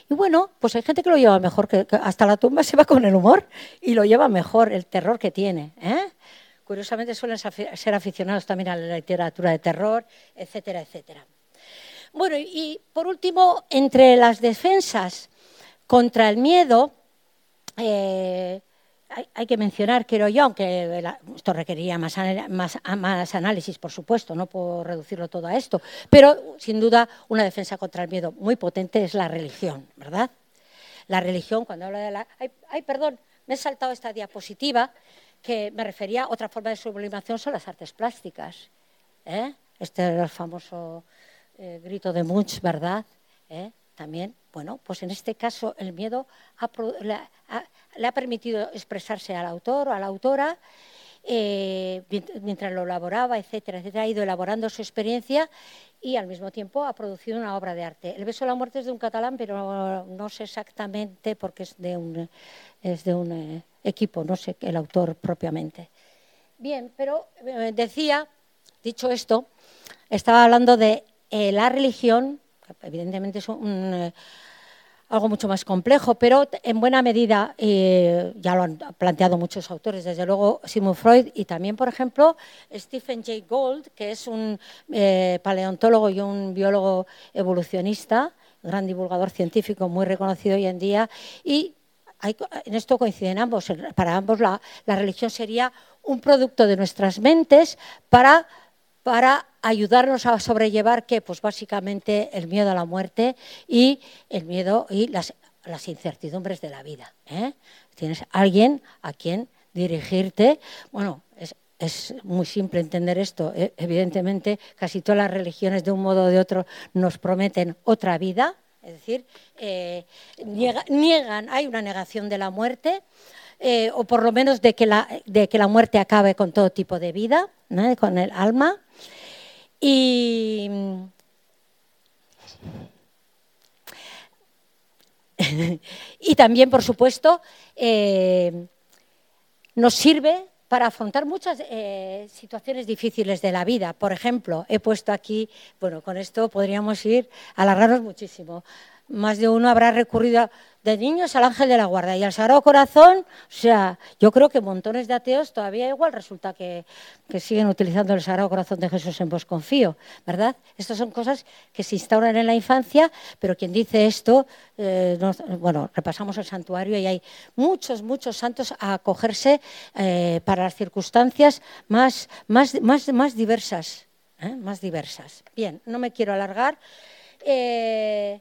Y bueno, pues hay gente que lo lleva mejor, que, hasta la tumba se va con el humor y lo lleva mejor, el terror que tiene. ¿eh? Curiosamente suelen ser aficionados también a la literatura de terror, etcétera, etcétera. Bueno, y por último, entre las defensas contra el miedo, eh, hay, que mencionar, creo yo, aunque esto requería más, más, análisis, por supuesto, no puedo reducirlo todo a esto, pero sin duda una defensa contra el miedo muy potente es la religión, ¿verdad? La religión, cuando habla de la... Ay, perdón, me he saltado esta diapositiva que me refería a otra forma de sublimación, son las artes plásticas. ¿eh? Este era el famoso eh, grito de Munch, ¿verdad? ¿Eh? También, bueno, pues en este caso el miedo le ha permitido expresarse al autor o a la autora eh, mientras lo elaboraba, etcétera, etcétera, ha ido elaborando su experiencia y al mismo tiempo ha producido una obra de arte. El beso de la muerte es de un catalán, pero no sé exactamente porque es de un, es de un eh, equipo, no sé el autor propiamente. Bien, pero eh, decía, dicho esto, estaba hablando de la religión, evidentemente es un algo mucho más complejo, pero en buena medida, eh, ya lo han planteado muchos autores, desde luego Sigmund Freud y también, por ejemplo, Stephen Jay Gould, que es un eh, paleontólogo y un biólogo evolucionista, gran divulgador científico muy reconocido hoy en día, y en esto coinciden ambos. Para ambos la religión sería un producto de nuestras mentes para para ayudarnos a sobrellevar que pues básicamente el miedo a la muerte y el miedo y las, incertidumbres de la vida. ¿eh? Tienes alguien a quien dirigirte. Bueno, es, muy simple entender esto. ¿eh? Evidentemente, casi todas las religiones de un modo o de otro nos prometen otra vida, es decir, eh, niegan, hay una negación de la muerte. O por lo menos de que, la, de que la muerte acabe con todo tipo de vida, con el alma. Y, y también, por supuesto, eh, nos sirve para afrontar muchas eh, situaciones difíciles de la vida. Por ejemplo, he puesto aquí, bueno, con esto podríamos ir a alargarnos muchísimo. Más de uno habrá recurrido de niños al ángel de la guarda y al Sagrado Corazón, o sea, yo creo que montones de ateos todavía igual resulta que, siguen utilizando el Sagrado Corazón de Jesús en vos confío, ¿verdad? Estas son cosas que se instauran en la infancia, pero quien dice esto, eh, bueno, repasamos el santuario y hay muchos, muchos santos a acogerse eh, para las circunstancias más, más, más, más diversas, ¿eh? más diversas. Bien, no me quiero alargar. pero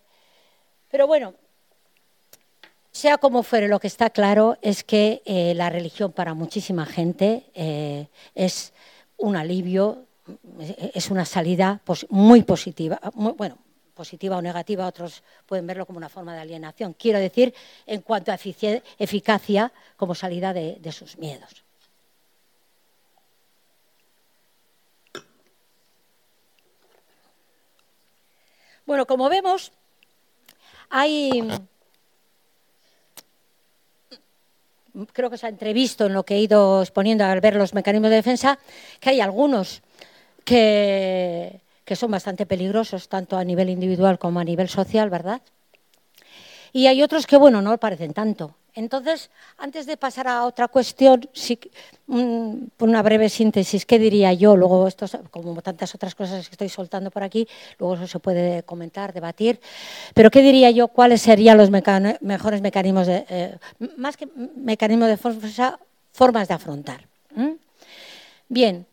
bueno, sea como fuere, lo que está claro es que eh, la religión para muchísima gente eh, es un alivio, es una salida muy positiva, bueno, positiva o negativa, otros pueden verlo como una forma de alienación. Quiero decir, en cuanto a eficacia como salida de sus miedos. Bueno, como vemos, hay creo que se ha entrevisto en lo que he ido exponiendo al ver los mecanismos de defensa, que hay algunos que, que son bastante peligrosos, tanto a nivel individual como a nivel social, ¿verdad? Y hay otros que, bueno, no parecen tanto. Entonces, antes de pasar a otra cuestión, por una breve síntesis, ¿qué diría yo? Luego, esto, como tantas otras cosas que estoy soltando por aquí, luego eso se puede comentar, debatir. Pero, ¿qué diría yo? ¿Cuáles serían los mejores mecanismos de, eh, más que mecanismos de formas de afrontar? Bien,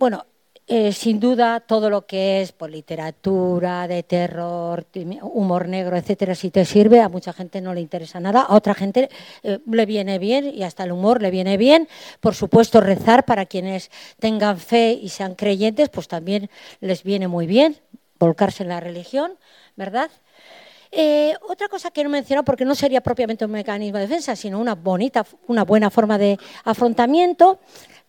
bueno, eh, sin duda, todo lo que es por literatura, de terror, humor negro, etcétera, si te sirve, a mucha gente no le interesa nada, a otra gente eh, le viene bien y hasta el humor le viene bien. Por supuesto, rezar para quienes tengan fe y sean creyentes, pues también les viene muy bien volcarse en la religión, ¿verdad? Eh, otra cosa que no menciono, porque no sería propiamente un mecanismo de defensa, sino una bonita, una buena forma de afrontamiento,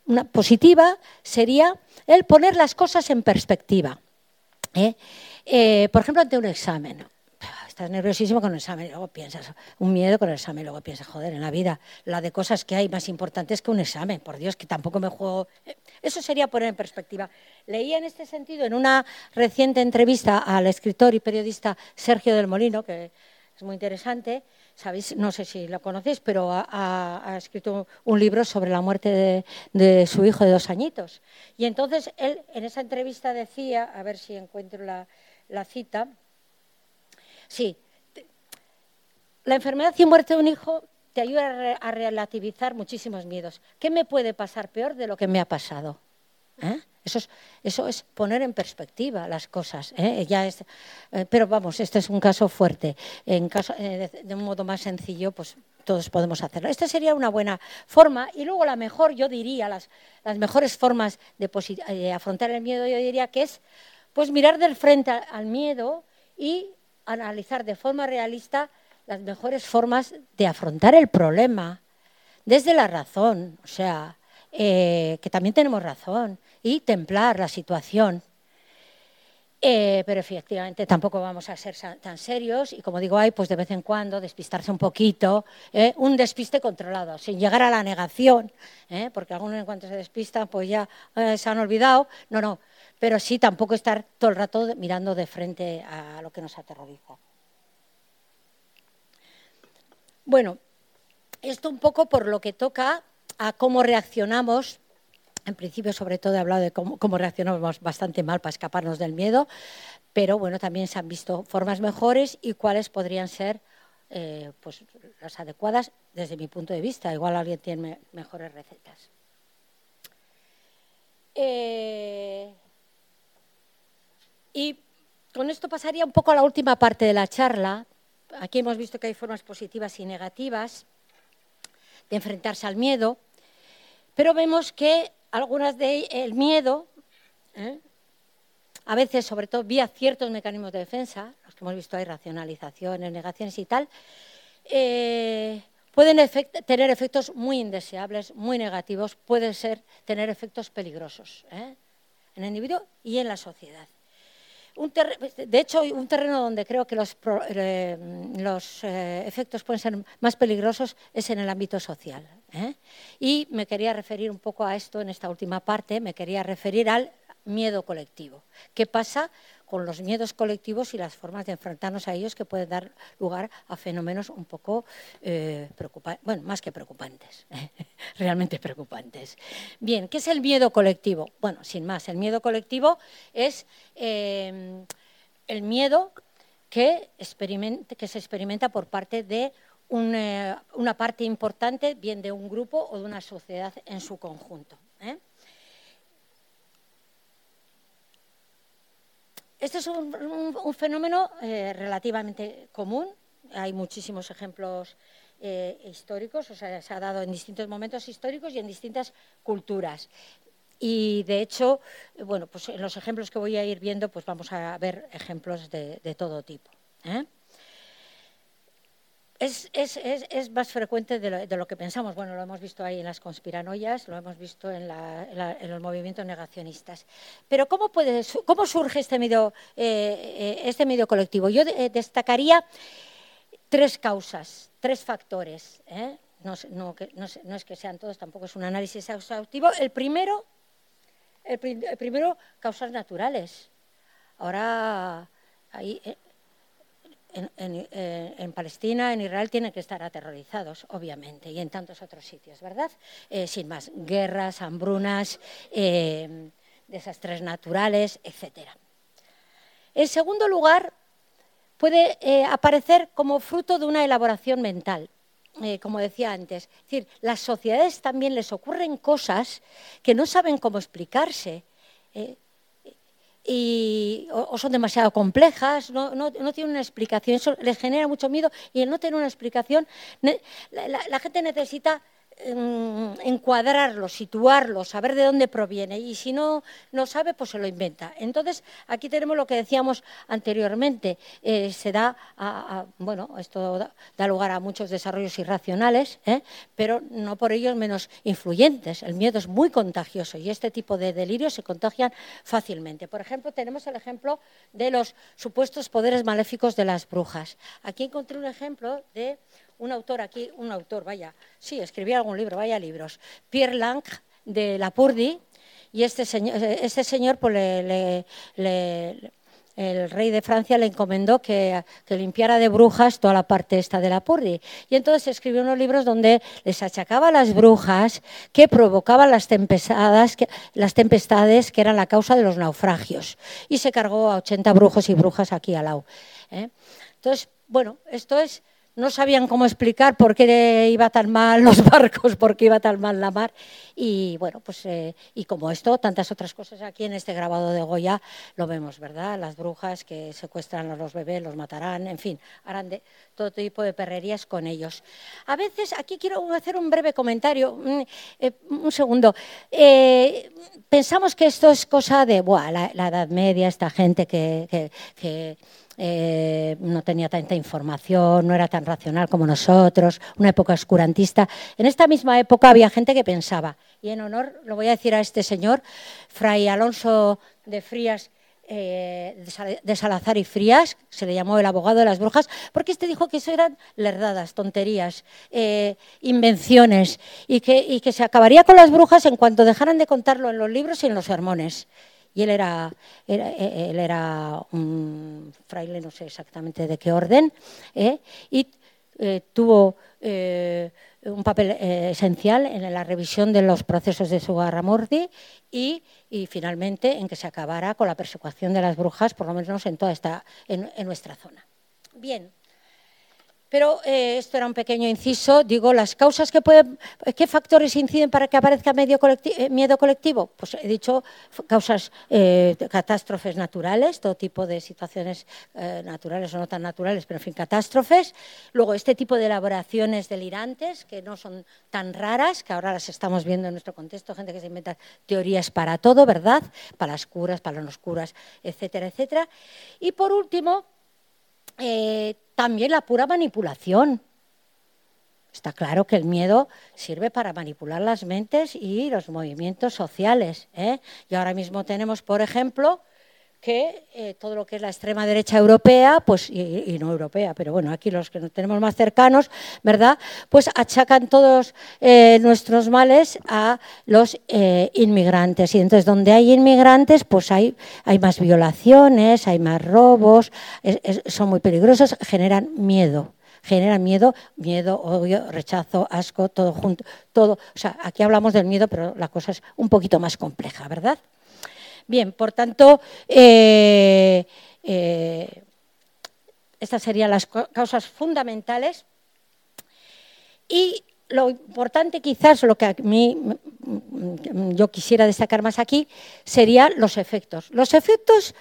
una positiva, sería el poner las cosas en perspectiva. ¿eh? Eh, por ejemplo, ante un examen. Estás nerviosísimo con el examen luego piensas, un miedo con el examen, luego piensas, joder, en la vida, la de cosas que hay más importantes que un examen, por Dios, que tampoco me juego. Eso sería poner en perspectiva. Leía en este sentido en una reciente entrevista al escritor y periodista Sergio del Molino, que es muy interesante, sabéis, no sé si lo conocéis, pero ha, escrito un libro sobre la muerte de, su hijo de dos añitos. Y entonces él en esa entrevista decía, a ver si encuentro la, cita, sí, la enfermedad y muerte de un hijo te ayuda a, relativizar muchísimos miedos. ¿Qué me puede pasar peor de lo que me ha pasado? ¿Eh? Eso es, poner en perspectiva las cosas. ¿eh? Eh, pero vamos, este es un caso fuerte. En caso, eh, de, un modo más sencillo, pues todos podemos hacerlo. Esta sería una buena forma. Y luego la mejor, yo diría, las, mejores formas de, afrontar el miedo, yo diría que es pues mirar del frente al miedo y analizar de forma realista las mejores formas de afrontar el problema desde la razón, o sea, que también tenemos razón, y templar la situación. Eh, pero efectivamente tampoco vamos a ser tan serios y como digo, hay pues de vez en cuando despistarse un poquito, ¿eh? un despiste controlado, sin llegar a la negación, ¿eh? porque algunos en cuanto se despistan pues ya se han olvidado, no, no, pero sí tampoco estar todo el rato mirando de frente a lo que nos aterroriza. Bueno, esto un poco por lo que toca a cómo reaccionamos en principio, sobre todo, he hablado de cómo, reaccionamos bastante mal para escaparnos del miedo, pero bueno, también se han visto formas mejores y cuáles podrían ser eh, pues, las adecuadas desde mi punto de vista. Igual alguien tiene mejores recetas. Eh, y con esto pasaría un poco a la última parte de la charla. Aquí hemos visto que hay formas positivas y negativas de enfrentarse al miedo, pero vemos que algunas de el miedo, ¿eh? a veces, sobre todo vía ciertos mecanismos de defensa, los que hemos visto ahí, racionalizaciones, negaciones y tal, eh, pueden tener efectos muy indeseables, muy negativos, pueden ser, tener efectos peligrosos ¿eh? en el individuo y en la sociedad de hecho, un terreno donde creo que los, eh, efectos pueden ser más peligrosos es en el ámbito social. ¿Eh? Y me quería referir un poco a esto en esta última parte, me quería referir al miedo colectivo. ¿Qué pasa con los miedos colectivos y las formas de enfrentarnos a ellos que pueden dar lugar a fenómenos un poco eh, preocupantes, bueno, más que preocupantes, realmente preocupantes. Bien, ¿qué es el miedo colectivo? Bueno, sin más, el miedo colectivo es eh, el miedo que, que, se experimenta por parte de una, una, parte importante, bien de un grupo o de una sociedad en su conjunto. ¿eh? Este es un, fenómeno eh, relativamente común. Hay muchísimos ejemplos eh, históricos, o sea, se ha dado en distintos momentos históricos y en distintas culturas. Y de hecho, bueno, pues en los ejemplos que voy a ir viendo, pues vamos a ver ejemplos de, todo tipo. ¿eh? Es, más frecuente de lo, que pensamos. Bueno, lo hemos visto ahí en las conspiranoias, lo hemos visto en, los movimientos negacionistas. Pero ¿cómo, puede, cómo surge este medio, eh, eh, este medio colectivo? Yo eh, destacaría tres causas, tres factores. No, no, es que sean todos, tampoco es un análisis exhaustivo. El primero, el, primero causas naturales. Ahora, ahí, eh, en, Palestina, en Israel, tienen que estar aterrorizados, obviamente, y en tantos otros sitios, ¿verdad? Eh, sin más, guerras, hambrunas, eh, desastres naturales, etc. En segundo lugar, puede aparecer como fruto de una elaboración mental. como decía antes, es decir, las sociedades también les ocurren cosas que no saben cómo explicarse y, o, son demasiado complejas, no, no, no, tienen una explicación, eso les genera mucho miedo y el no tener una explicación, la gente necesita encuadrarlo, situarlo, saber de dónde proviene. Y si no no sabe, pues se lo inventa. Entonces, aquí tenemos lo que decíamos anteriormente. Eh, se da, a, bueno, esto da, lugar a muchos desarrollos irracionales, ¿eh? pero no por ellos menos influyentes. El miedo es muy contagioso y este tipo de delirios se contagian fácilmente. Por ejemplo, tenemos el ejemplo de los supuestos poderes maléficos de las brujas. Aquí encontré un ejemplo de un autor aquí, un autor, vaya, sí, escribía algún libro, vaya libros, Pierre Lang de Lapurdi, y este señor, este señor pues, el rey de Francia le encomendó que, limpiara de brujas toda la parte esta de Lapurdi. Y entonces escribió unos libros donde les achacaba las brujas que provocaban las tempestades, que, las tempestades que eran la causa de los naufragios. Y se cargó a 80 brujos y brujas aquí al lado. ¿eh? Entonces, bueno, esto es no sabían cómo explicar por qué iba tan mal los barcos, por qué iba tan mal la mar. Y bueno, pues eh, y como esto, tantas otras cosas aquí en este grabado de Goya lo vemos, ¿verdad? Las brujas que secuestran a los bebés, los matarán, en fin, harán de todo tipo de perrerías con ellos. A veces, aquí quiero hacer un breve comentario, un, eh, segundo. Eh, pensamos que esto es cosa de la, Edad Media, esta gente que eh, no tenía tanta información, no era tan racional como nosotros, una época oscurantista. En esta misma época había gente que pensaba, y en honor, lo voy a decir a este señor, Fray Alonso de Frías, eh, de Salazar y Frías, se le llamó el abogado de las brujas, porque este dijo que eso eran lerdadas, tonterías, eh, invenciones, y que, y que se acabaría con las brujas en cuanto dejaran de contarlo en los libros y en los sermones y él era, eh, él era un fraile, no sé exactamente de qué orden, ¿eh? y eh, tuvo un papel esencial en la revisión de los procesos de Sugarramurdi y, y finalmente en que se acabara con la persecución de las brujas, por lo menos en toda esta, en, en nuestra zona. Bien. Pero eh, esto era un pequeño inciso. Digo, las causas que pueden, ¿qué factores inciden para que aparezca eh, miedo colectivo? Pues he dicho causas, eh, catástrofes naturales, todo tipo de situaciones naturales o no tan naturales, pero en fin, catástrofes. Luego, este tipo de elaboraciones delirantes, que no son tan raras, que ahora las estamos viendo en nuestro contexto, gente que se inventa teorías para todo, ¿verdad? Para las curas, para las no curas, etcétera, etcétera. Y por último, eh, también la pura manipulación. Está claro que el miedo sirve para manipular las mentes y los movimientos sociales. ¿eh? Y ahora mismo tenemos, por ejemplo, que eh, todo lo que es la extrema derecha europea, pues, y, no europea, pero bueno, aquí los que nos tenemos más cercanos, ¿verdad? Pues achacan todos eh, nuestros males a los eh, inmigrantes. Y entonces, donde hay inmigrantes, pues hay, hay más violaciones, hay más robos, son muy peligrosos, generan miedo generan miedo, miedo, odio, rechazo, asco, todo junto, todo. O sea, aquí hablamos del miedo, pero la cosa es un poquito más compleja, ¿verdad? Bien, por tanto, eh, eh, estas serían las causas fundamentales. Y lo importante quizás, lo que a mí yo quisiera destacar más aquí, serían los efectos. Los efectos,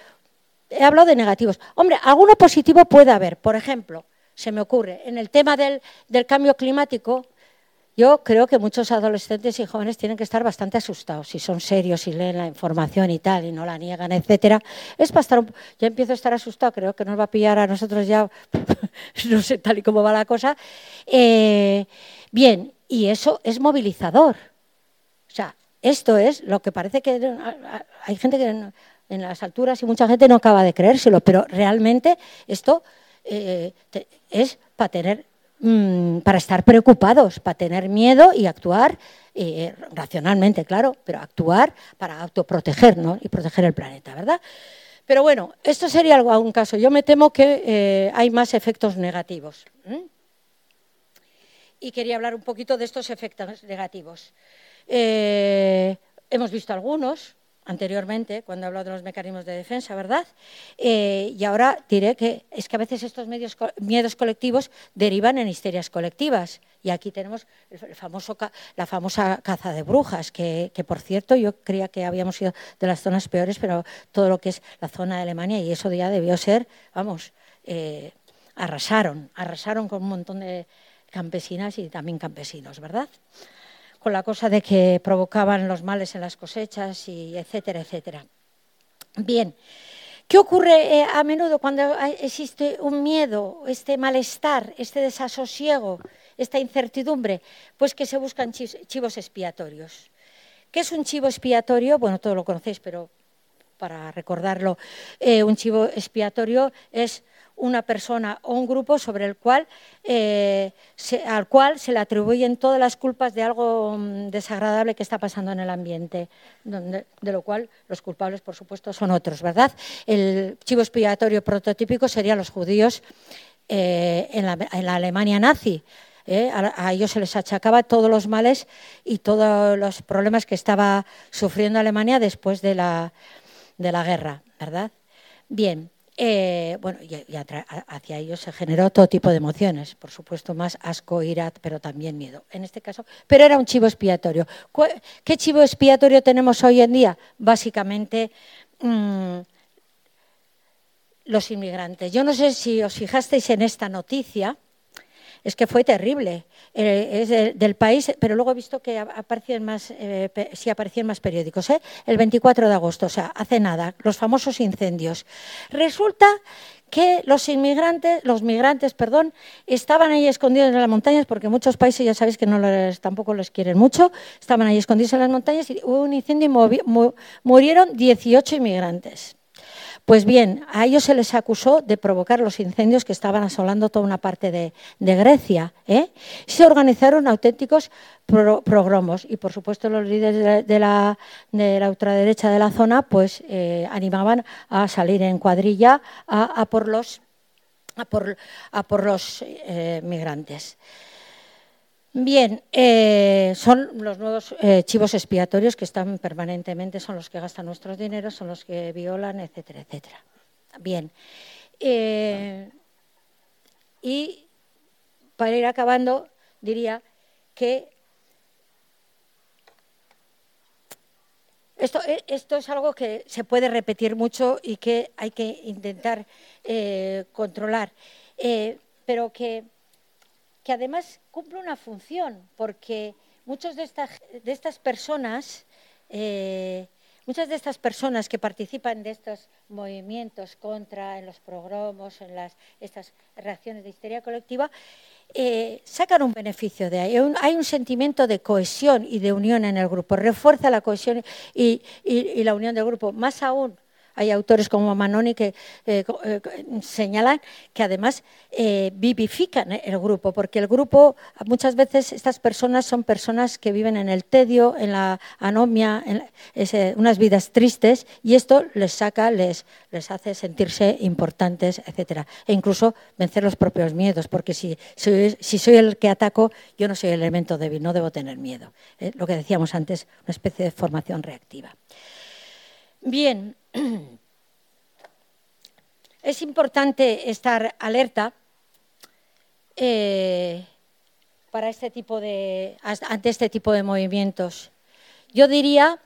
he hablado de negativos. Hombre, alguno positivo puede haber. Por ejemplo, se me ocurre, en el tema del cambio climático, yo creo que muchos adolescentes y jóvenes tienen que estar bastante asustados, si son serios y leen la información y tal, y no la niegan, etcétera. Es para estar, ya empiezo a estar asustado, creo que nos va a pillar a nosotros ya, no sé tal y cómo va la cosa. Eh, bien, y eso es movilizador. O sea, esto es lo que parece que hay gente que en, las alturas y mucha gente no acaba de creérselo, pero realmente esto eh, es para tener Mm, para estar preocupados, para tener miedo y actuar eh, racionalmente, claro, pero actuar para autoprotegernos y proteger el planeta, ¿verdad? Pero bueno, esto sería algo, un caso. Yo me temo que eh, hay más efectos negativos. Y quería hablar un poquito de estos efectos negativos. Eh, hemos visto algunos, anteriormente, cuando he hablado de los mecanismos de defensa, ¿verdad? Eh, y ahora diré que es que a veces estos medios, miedos colectivos derivan en histerias colectivas. Y aquí tenemos la famosa caza de brujas, que, por cierto yo creía que habíamos sido de las zonas peores, pero todo lo que es la zona de Alemania, y eso ya debió ser, vamos, eh, arrasaron, arrasaron con un montón de campesinas y también campesinos, ¿verdad? Con la cosa de que provocaban los males en las cosechas, y etcétera, etcétera. Bien, ¿qué ocurre eh, a menudo cuando existe un miedo, este malestar, este desasosiego, esta incertidumbre? Pues que se buscan chivos expiatorios. ¿Qué es un chivo expiatorio? Bueno, todos lo conocéis, pero para recordarlo, eh, un chivo expiatorio es una persona o un grupo sobre el cual, eh, al cual se le atribuyen todas las culpas de algo mm, desagradable que está pasando en el ambiente, de lo cual los culpables, por supuesto, son otros, ¿verdad? El chivo expiatorio prototípico serían los judíos eh, en, la, Alemania nazi. ¿eh? a, ellos se les achacaba todos los males y todos los problemas que estaba sufriendo Alemania después de la, de la guerra, ¿verdad? Bien, eh, bueno, y, hacia ellos se generó todo tipo de emociones, por supuesto más asco, ira, pero también miedo. En este caso, pero era un chivo expiatorio. ¿Qué chivo expiatorio tenemos hoy en día? Básicamente mm, los inmigrantes. Yo no sé si os fijasteis en esta noticia, es que fue terrible. Eh, es del país, pero luego he visto que aparecían más, eh, sí aparecían más periódicos. ¿eh? El 24 de agosto, o sea, hace nada, los famosos incendios. Resulta que los inmigrantes, los migrantes, perdón, estaban ahí escondidos en las montañas, porque muchos países ya sabéis que no les, tampoco los quieren mucho, estaban ahí escondidos en las montañas y hubo un incendio y murieron 18 inmigrantes. Pues bien, a ellos se les acusó de provocar los incendios que estaban asolando toda una parte de, Grecia. ¿eh? Se organizaron auténticos progromos y, por supuesto, los líderes de la, ultraderecha de la zona pues, eh, animaban a salir en cuadrilla a, por los, por, los eh, migrantes. Bien, eh, son los nuevos eh, chivos expiatorios que están permanentemente, son los que gastan nuestros dineros, son los que violan, etcétera, etcétera. Bien. Eh, y para ir acabando, diría que esto, esto, es algo que se puede repetir mucho y que hay que intentar controlar, pero que que además cumple una función, porque muchas de estas, de estas personas, eh, muchas de estas personas que participan de estos movimientos contra, en los progromos, en las, estas reacciones de histeria colectiva, eh, sacan un beneficio de ahí. Hay un, sentimiento de cohesión y de unión en el grupo, refuerza la cohesión y la unión del grupo. Más aún, hay autores como Manoni que eh, eh, señalan que además eh, vivifican el grupo, porque el grupo, muchas veces estas personas son personas que viven en el tedio, en la anomia, en unas vidas tristes, y esto les saca, les, les hace sentirse importantes, etcétera. E incluso vencer los propios miedos, porque si soy, si soy el que ataco, yo no soy el elemento débil, no debo tener miedo. Lo que decíamos antes, una especie de formación reactiva. Bien, es importante estar alerta eh, para este tipo de, ante este tipo de movimientos. Yo diría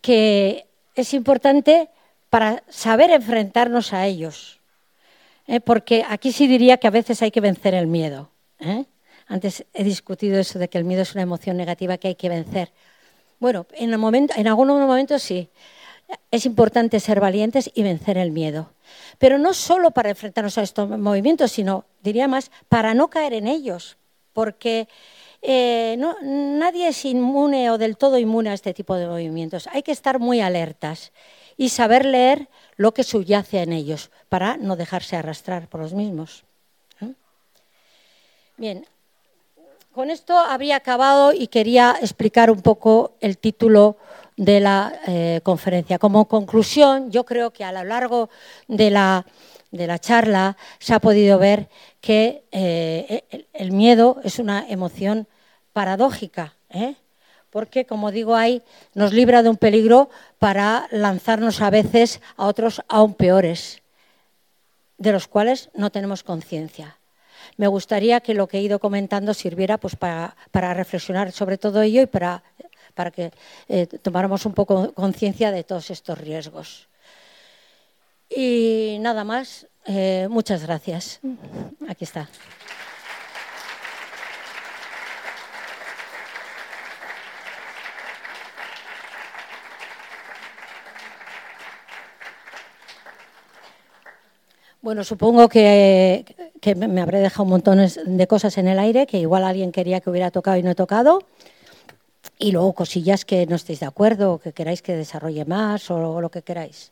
que es importante para saber enfrentarnos a ellos, ¿eh? porque aquí sí diría que a veces hay que vencer el miedo. ¿eh? Antes he discutido eso de que el miedo es una emoción negativa que hay que vencer. Bueno, en, en algunos momentos sí, es importante ser valientes y vencer el miedo. Pero no solo para enfrentarnos a estos movimientos, sino, diría más, para no caer en ellos. Porque eh, nadie es inmune o del todo inmune a este tipo de movimientos. Hay que estar muy alertas y saber leer lo que subyace en ellos para no dejarse arrastrar por los mismos. Bien, con esto habría acabado y quería explicar un poco el título de la eh, conferencia. Como conclusión, yo creo que a lo largo de la, charla se ha podido ver que eh, el, miedo es una emoción paradójica, ¿eh? porque, como digo, ahí nos libra de un peligro para lanzarnos a veces a otros aún peores, de los cuales no tenemos conciencia. Me gustaría que lo que he ido comentando sirviera pues, para reflexionar sobre todo ello y para para que eh, tomáramos un poco conciencia de todos estos riesgos. Y nada más, eh, muchas gracias. Aquí está. Bueno, supongo que, que, me habré dejado montones de cosas en el aire que igual alguien quería que hubiera tocado y no he tocado y luego cosillas que no estéis de acuerdo o que queráis que desarrolle más o lo que queráis.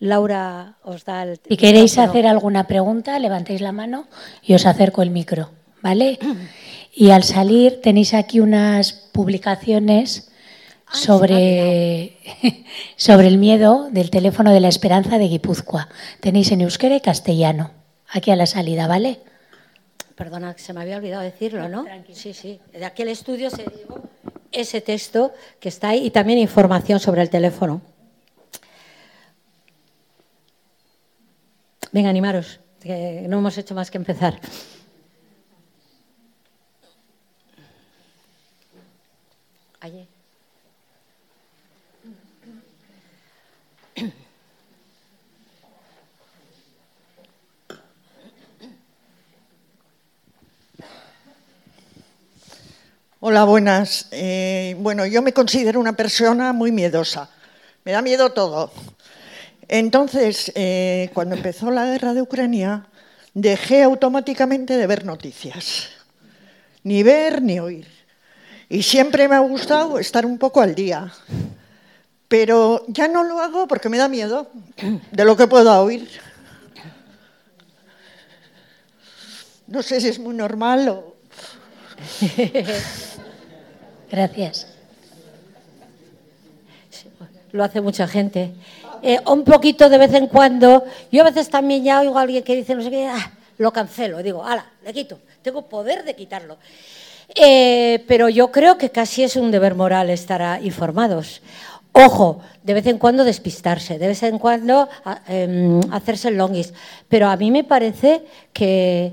Laura os da el... Si queréis hacer alguna pregunta, levantéis la mano y os acerco el micro, ¿vale? Y al salir tenéis aquí unas publicaciones sobre, sobre el miedo del teléfono de la esperanza de Guipúzcoa. Tenéis en euskera y castellano, aquí a la salida, ¿vale? perdona, se me había olvidado decirlo, ¿no? Tranquilo. Sí, sí. De aquel estudio se llevó ese texto que está ahí y también información sobre el teléfono. Venga, animaros, que no hemos hecho más que empezar. Ayer. Hola, buenas. Eh, bueno, yo me considero una persona muy miedosa. Me da miedo todo. Entonces, eh, cuando empezó la guerra de Ucrania, dejé automáticamente de ver noticias. Ni ver ni oír. Y siempre me ha gustado estar un poco al día. Pero ya no lo hago porque me da miedo de lo que pueda oír. No sé si es muy normal o... Gracias. Lo hace mucha gente. Eh, un poquito de vez en cuando, yo a veces también ya oigo a alguien que dice no sé qué, ah, lo cancelo, digo, ala, le quito, tengo poder de quitarlo. Eh, pero yo creo que casi es un deber moral estar informados. Ojo, de vez en cuando despistarse, de vez en cuando em, hacerse longis. Pero a mí me parece que,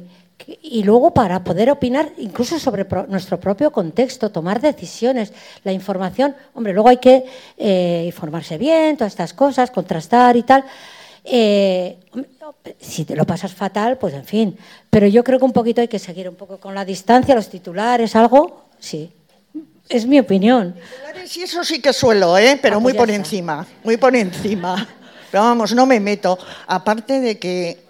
y luego para poder opinar incluso sobre nuestro propio contexto, tomar decisiones, la información, hombre, luego hay que eh, informarse bien, todas estas cosas, contrastar y tal. Eh, si te lo pasas fatal, pues en fin. Pero yo creo que un poquito hay que seguir un poco con la distancia, los titulares, algo, sí. Es mi opinión. Sí, eso sí que suelo, ¿eh? pero ah, muy pues por encima, muy por encima. Pero vamos, no me meto. Aparte de que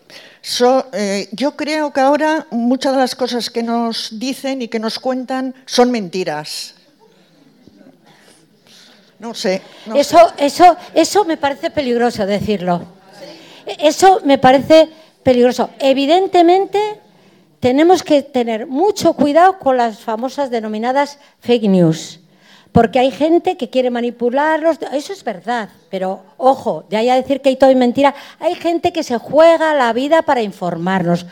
eh, yo creo que ahora muchas de las cosas que nos dicen y que nos cuentan son mentiras. No sé. eso, eso, eso me parece peligroso decirlo. Eso me parece peligroso. Evidentemente tenemos que tener mucho cuidado con las famosas denominadas fake news porque hay gente que quiere manipularlos, eso es verdad, pero ojo, de ahí a decir que hay todo mentira, hay gente que se juega la vida para informarnos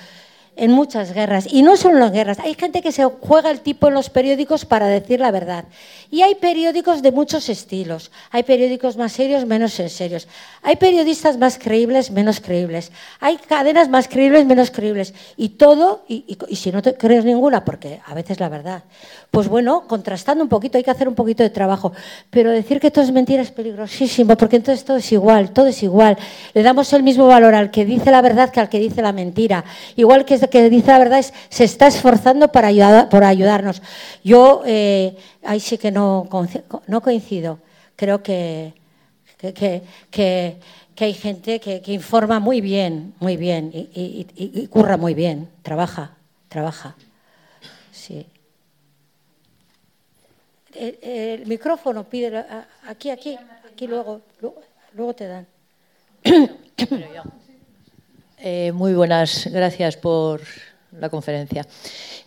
en muchas guerras, y no solo en guerras, hay gente que se juega el tipo en los periódicos para decir la verdad. Y hay periódicos de muchos estilos, hay periódicos más serios, menos serios, hay periodistas más creíbles, menos creíbles, hay cadenas más creíbles, menos creíbles, y todo, y, si no te crees ninguna, porque a veces la verdad, pues bueno, contrastando un poquito, hay que hacer un poquito de trabajo, pero decir que todo es mentira es peligrosísimo, porque entonces todo es igual, todo es igual, le damos el mismo valor al que dice la verdad que al que dice la mentira, igual que que dice la verdad es se está esforzando para ayudar, por ayudarnos. Yo eh, ahí sí que no, no coincido. Creo que, que, que, hay gente que, informa muy bien, muy bien, y, curra muy bien, trabaja, trabaja. Sí. El, micrófono pide aquí, aquí, aquí luego, luego, luego te dan. Eh, muy buenas, gracias por la conferencia.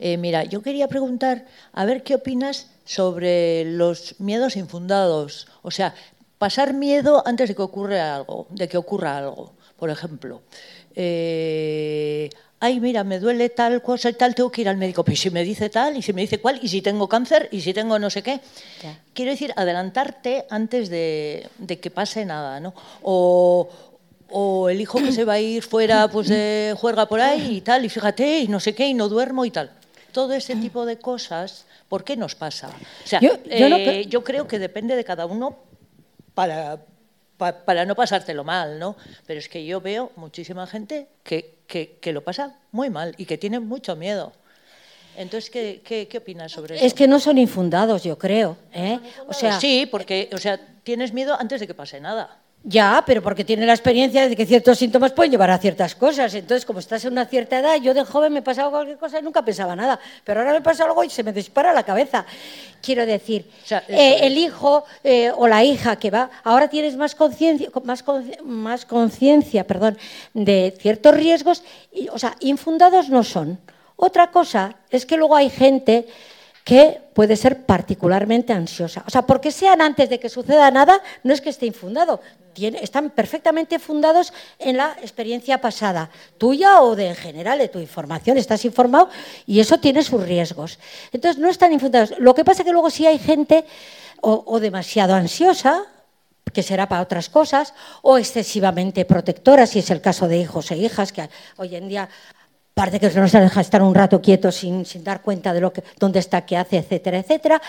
Eh, mira, yo quería preguntar, a ver qué opinas sobre los miedos infundados. O sea, pasar miedo antes de que ocurra algo, de que ocurra algo. Por ejemplo, eh, ay, mira, me duele tal cosa y tal, tengo que ir al médico. Pero si me dice tal, y si me dice cuál, y si tengo cáncer, y si tengo no sé qué. Quiero decir, adelantarte antes de, de que pase nada, ¿no? O, o el hijo que se va a ir fuera, pues de juerga por ahí y tal, y fíjate, y no sé qué, y no duermo y tal. Todo ese tipo de cosas, ¿por qué nos pasa? O sea, yo, eh, creo que depende de cada uno para, para, no pasártelo mal, ¿no? Pero es que yo veo muchísima gente que, que, lo pasa muy mal y que tiene mucho miedo. Entonces, ¿qué, qué, qué opinas sobre eso? Es que no son infundados, yo creo. ¿eh? O sea, sí, porque o sea, tienes miedo antes de que pase nada. Ya, pero porque tiene la experiencia de que ciertos síntomas pueden llevar a ciertas cosas. Entonces, como estás en una cierta edad, yo de joven me pasaba cualquier cosa y nunca pensaba nada. Pero ahora me pasa algo y se me dispara la cabeza. Quiero decir, eh, el hijo eh, o la hija que va, ahora tienes más conciencia, más, más conciencia, perdón, de ciertos riesgos, y, o sea, infundados no son. Otra cosa es que luego hay gente que puede ser particularmente ansiosa. O sea, porque sean antes de que suceda nada, no es que esté infundado, están perfectamente fundados en la experiencia pasada, tuya o de en general, de tu información, estás informado y eso tiene sus riesgos. Entonces, no están infundados. Lo que pasa es que luego sí hay gente o, demasiado ansiosa, que será para otras cosas, o excesivamente protectora, si es el caso de hijos e hijas, que hoy en día parece que se deja estar un rato quieto sin, sin dar cuenta de lo que, dónde está, qué hace, etcétera, etcétera.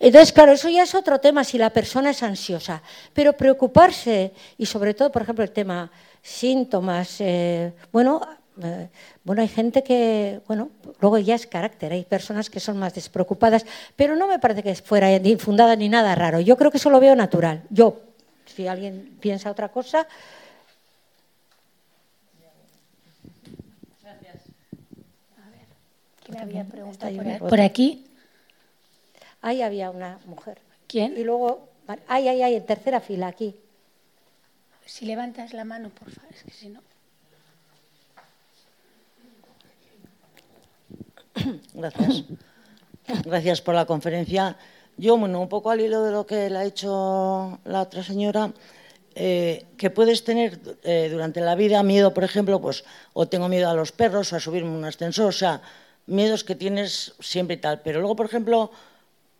Entonces, claro, eso ya es otro tema si la persona es ansiosa, pero preocuparse y sobre todo, por ejemplo, el tema síntomas, eh, bueno, eh, bueno, hay gente que, bueno, luego ya es carácter, hay personas que son más despreocupadas, pero no me parece que fuera infundada ni nada raro. Yo creo que eso lo veo natural. Yo, si alguien piensa otra cosa. Gracias. A ver, ¿quién había preguntado por aquí? Ahí había una mujer. ¿Quién? Y luego, ay, ay, ay, en tercera fila, aquí. Si levantas la mano, por favor, es que si no. Gracias. Gracias por la conferencia. Yo, bueno, un poco al hilo de lo que le ha hecho la otra señora, eh, que puedes tener eh, durante la vida miedo, por ejemplo, pues o tengo miedo a los perros o a subirme un ascensor, o sea, miedos que tienes siempre y tal. Pero luego, por ejemplo,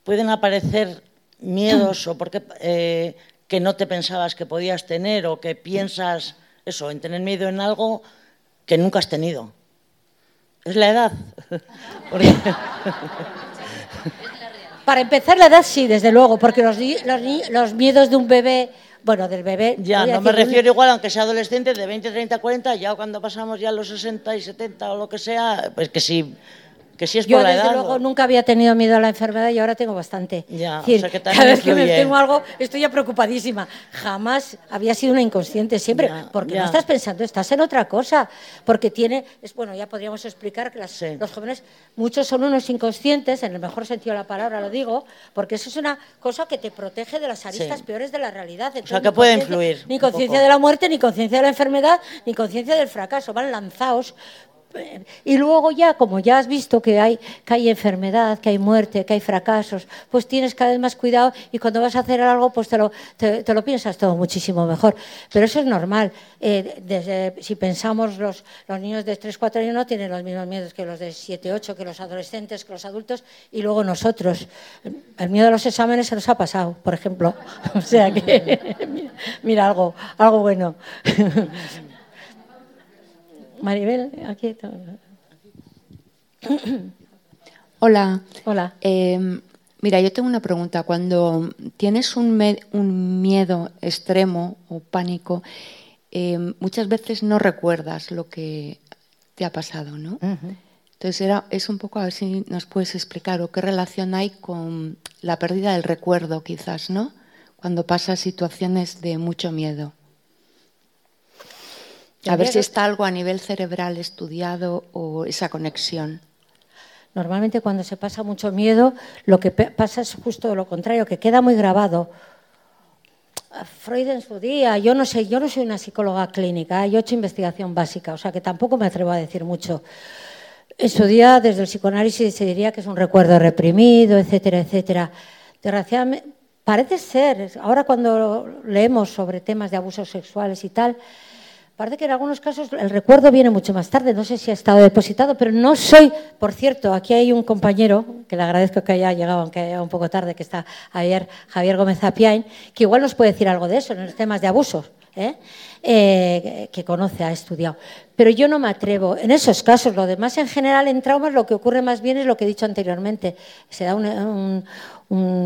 pueden aparecer miedos o porque eh, que no te pensabas que podías tener o que piensas eso, en tener miedo en algo que nunca has tenido. Es la edad. Para empezar, la edad sí, desde luego, porque los, los, miedos de un bebé bueno, del bebé. Ya, no me refiero igual, aunque sea adolescente, de 20, 30, 40, ya cuando pasamos ya los 60 y 70 o lo que sea, pues que sí que si es Yo, por la desde luego, nunca había tenido miedo a la enfermedad y ahora tengo bastante. Ya, decir, o sea que cada vez que me tengo algo, estoy ya preocupadísima. Jamás había sido una inconsciente, siempre, Ya, porque ya. no estás pensando, estás en otra cosa. Porque tiene, es bueno, ya podríamos explicar que las- Sí. los jóvenes, muchos son unos inconscientes, en el mejor sentido de la palabra lo digo, porque eso es una cosa que te protege de las aristas Sí. peores de la realidad. Entonces, sea, que puede influir Ni conciencia de la muerte, ni conciencia de la enfermedad, ni conciencia del fracaso. Van lanzados y luego ya, como ya has visto que hay, que hay enfermedad, que hay muerte, que hay fracasos, pues tienes cada vez más cuidado y cuando vas a hacer algo, pues te lo, te, lo piensas todo muchísimo mejor. Pero eso es normal. Eh, si pensamos, los, los niños de 3, 4 años no tienen los mismos miedos que los de 7, 8, que los adolescentes, que los adultos, y luego nosotros. El miedo a los exámenes se nos ha pasado, por ejemplo. O sea que, mira, mira algo, algo bueno. Maribel, aquí. Hola. Hola. Eh, mira, yo tengo una pregunta. Cuando tienes un, me- un miedo extremo o pánico, eh, muchas veces no recuerdas lo que te ha pasado, ¿no? Entonces era, es un poco a ver si nos puedes explicar o qué relación hay con la pérdida del recuerdo, quizás, ¿no? Cuando pasas situaciones de mucho miedo. A ver si está algo a nivel cerebral estudiado o esa conexión. Normalmente cuando se pasa mucho miedo, lo que pasa es justo lo contrario, que queda muy grabado. Freud en su día, yo no sé, yo no soy una psicóloga clínica, yo he hecho investigación básica, o sea que tampoco me atrevo a decir mucho. En su día, desde el psicoanálisis se diría que es un recuerdo reprimido, etcétera, etcétera. Desgraciadamente, parece ser, ahora cuando leemos sobre temas de abusos sexuales y tal, Parece que en algunos casos el recuerdo viene mucho más tarde, no sé si ha estado depositado, pero no soy, por cierto, aquí hay un compañero, que le agradezco que haya llegado, aunque haya un poco tarde, que está Javier, Javier Gómez Apiain, que igual nos puede decir algo de eso en los temas de abusos, ¿eh? Eh, que conoce, ha estudiado. Pero yo no me atrevo, en esos casos, lo demás en general en traumas lo que ocurre más bien es lo que he dicho anteriormente, se da un,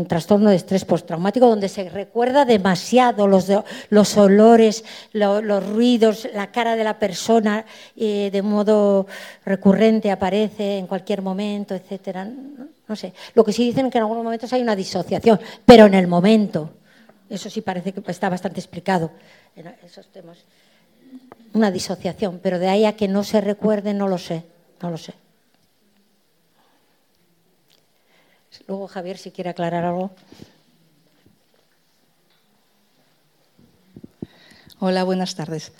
trastorno de estrés postraumático donde se recuerda demasiado los, los olores, lo- los ruidos, la cara de la persona eh, de modo recurrente aparece en cualquier momento, etcétera. No, no sé. Lo que sí dicen es que en algunos momentos hay una disociación, pero en el momento. Eso sí parece que está bastante explicado en esos temas. Una disociación, pero de ahí a que no se recuerde no lo sé, no lo sé. Luego Javier, si quiere aclarar algo. Hola, buenas tardes.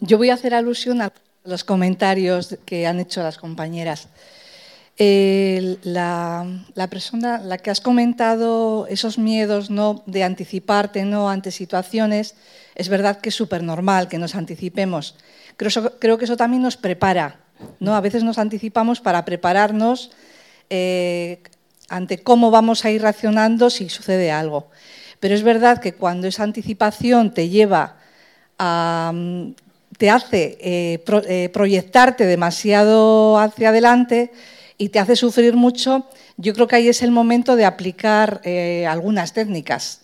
Yo voy a hacer alusión a los comentarios que han hecho las compañeras. La, persona, la que has comentado esos miedos ¿no? de anticiparte ¿no? ante situaciones, es verdad que es súper normal que nos anticipemos. Creo que eso también nos prepara. ¿no? A veces nos anticipamos para prepararnos eh, ante cómo vamos a ir reaccionando si sucede algo. Pero es verdad que cuando esa anticipación te lleva a, mm, te hace eh, eh, proyectarte demasiado hacia adelante y te hace sufrir mucho, yo creo que ahí es el momento de aplicar eh, algunas técnicas,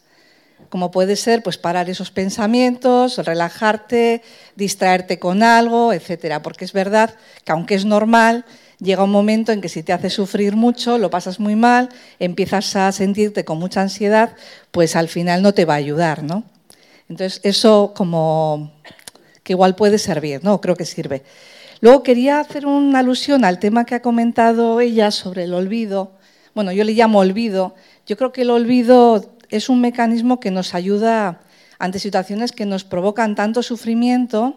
como puede ser pues parar esos pensamientos, relajarte, distraerte con algo, etcétera, porque es verdad que aunque es normal, llega un momento en que si te hace sufrir mucho, lo pasas muy mal, empiezas a sentirte con mucha ansiedad, pues al final no te va a ayudar, ¿no? Entonces, eso como que igual puede servir, ¿no? Creo que sirve. Luego quería hacer una alusión al tema que ha comentado ella sobre el olvido. Bueno, yo le llamo olvido. Yo creo que el olvido es un mecanismo que nos ayuda ante situaciones que nos provocan tanto sufrimiento